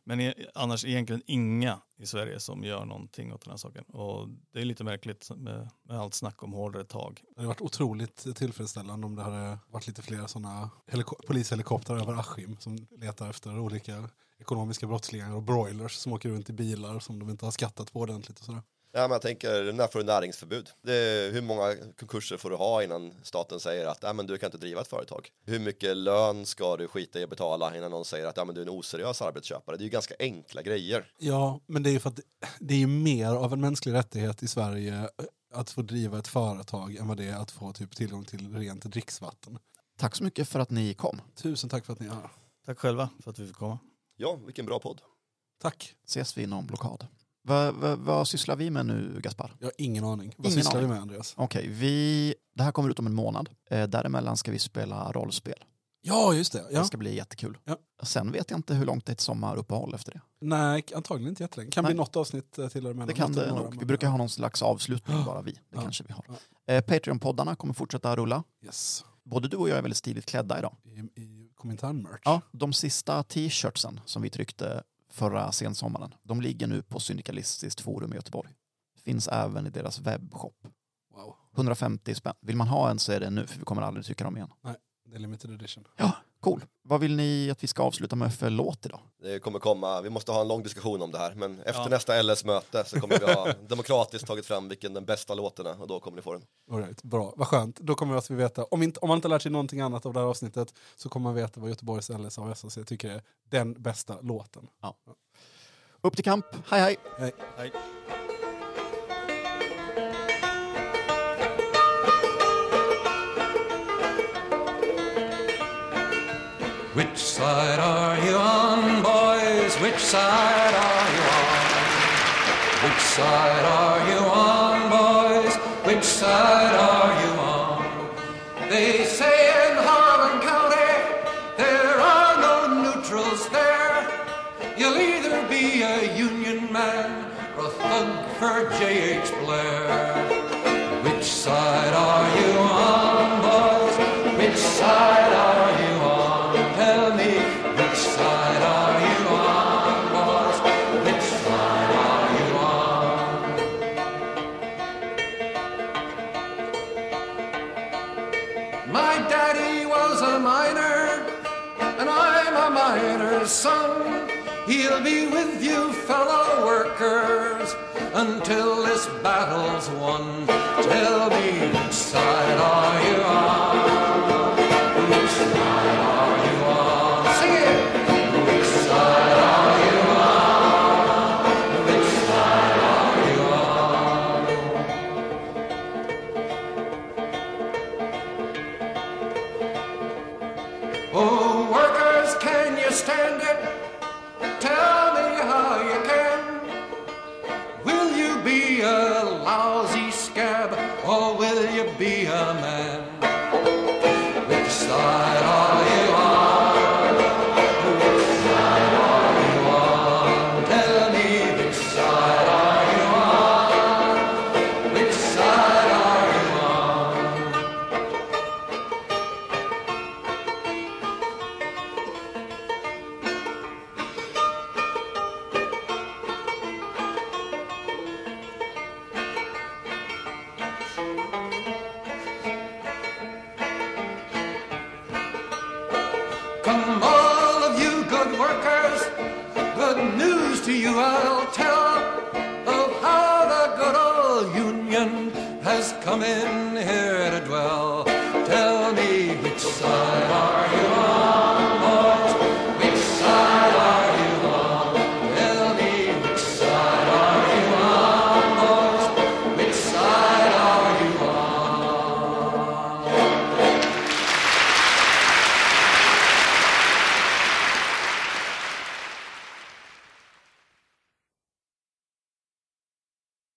men e- annars egentligen inga i Sverige som gör någonting åt den här saken. Och det är lite märkligt med, med allt snack om hårdare tag. Det hade varit otroligt tillfredsställande om det hade varit lite fler sådana heliko- polishelikoptrar över Askim som letar efter olika ekonomiska brottslingar och broilers som åker runt i bilar som de inte har skattat på ordentligt och sådär. Ja, men jag tänker, när får du näringsförbud? Det är, hur många konkurser får du ha innan staten säger att ja, men du kan inte driva ett företag? Hur mycket lön ska du skita i att betala innan någon säger att ja, men du är en oseriös arbetsköpare? Det är ju ganska enkla grejer. Ja, men det är ju för att det är ju mer av en mänsklig rättighet i Sverige eh, att få driva ett företag än vad det är att få typ tillgång till rent dricksvatten. Tack så mycket för att ni kom. Tusen tack för att ni är här. Tack själva för att vi fick komma. Ja, vilken bra podd. Tack. Ses vi inom blockad. Vad, vad, vad sysslar vi med nu, Gaspar? Jag har ingen aning. Vad Ingen sysslar aning. vi med Andreas? Okej, vi... det här kommer ut om en månad. Eh, däremellan ska vi spela rollspel. Ja, just det. Ja. Det ska bli jättekul. Ja. Sen vet jag inte hur långt det är ett sommaruppehåll efter det. Nej, antagligen inte jättelänge. Kan Nej. bli något avsnitt eh, till däremellan. Det kan det några, nog. Vi brukar ha någon slags avslutning bara vi. Det Ja. kanske vi har. Eh, Patreon-poddarna kommer fortsätta rulla. Yes. Både du och jag är väldigt stiligt klädda idag. I, i Komintern-merch. Ja, de sista t-shirtsen som vi tryckte förra sensommaren, de ligger nu på Syndikalistiskt forum i Göteborg. Finns även i deras webbshop. Wow. 150 spänn. Vill man ha en så är det nu, för vi kommer aldrig trycka dem igen. Det är limited edition. Ja, cool. Vad vill ni att vi ska avsluta med för låt idag? Det kommer komma, vi måste ha en lång diskussion om det här, men efter Ja. nästa LS-möte så kommer vi ha demokratiskt tagit fram vilken den bästa låten är och då kommer ni få den. All right, bra, vad skönt. Då kommer vi att vi veta, om, inte, om man inte lärt sig någonting annat av det här avsnittet så kommer man veta vad Göteborgs LS och SAC tycker är den bästa låten. Upp till kamp. Hej hej! Hej. Hej. Which side are you on, boys? Which side are you on? Which side are you on, boys? Which side are you on? They say in Harlan County there are no neutrals there. You'll either be a Union man or a thug for J.H. Blair. He'll be with you, fellow workers, until this battle's won. Tell me, which side are you on?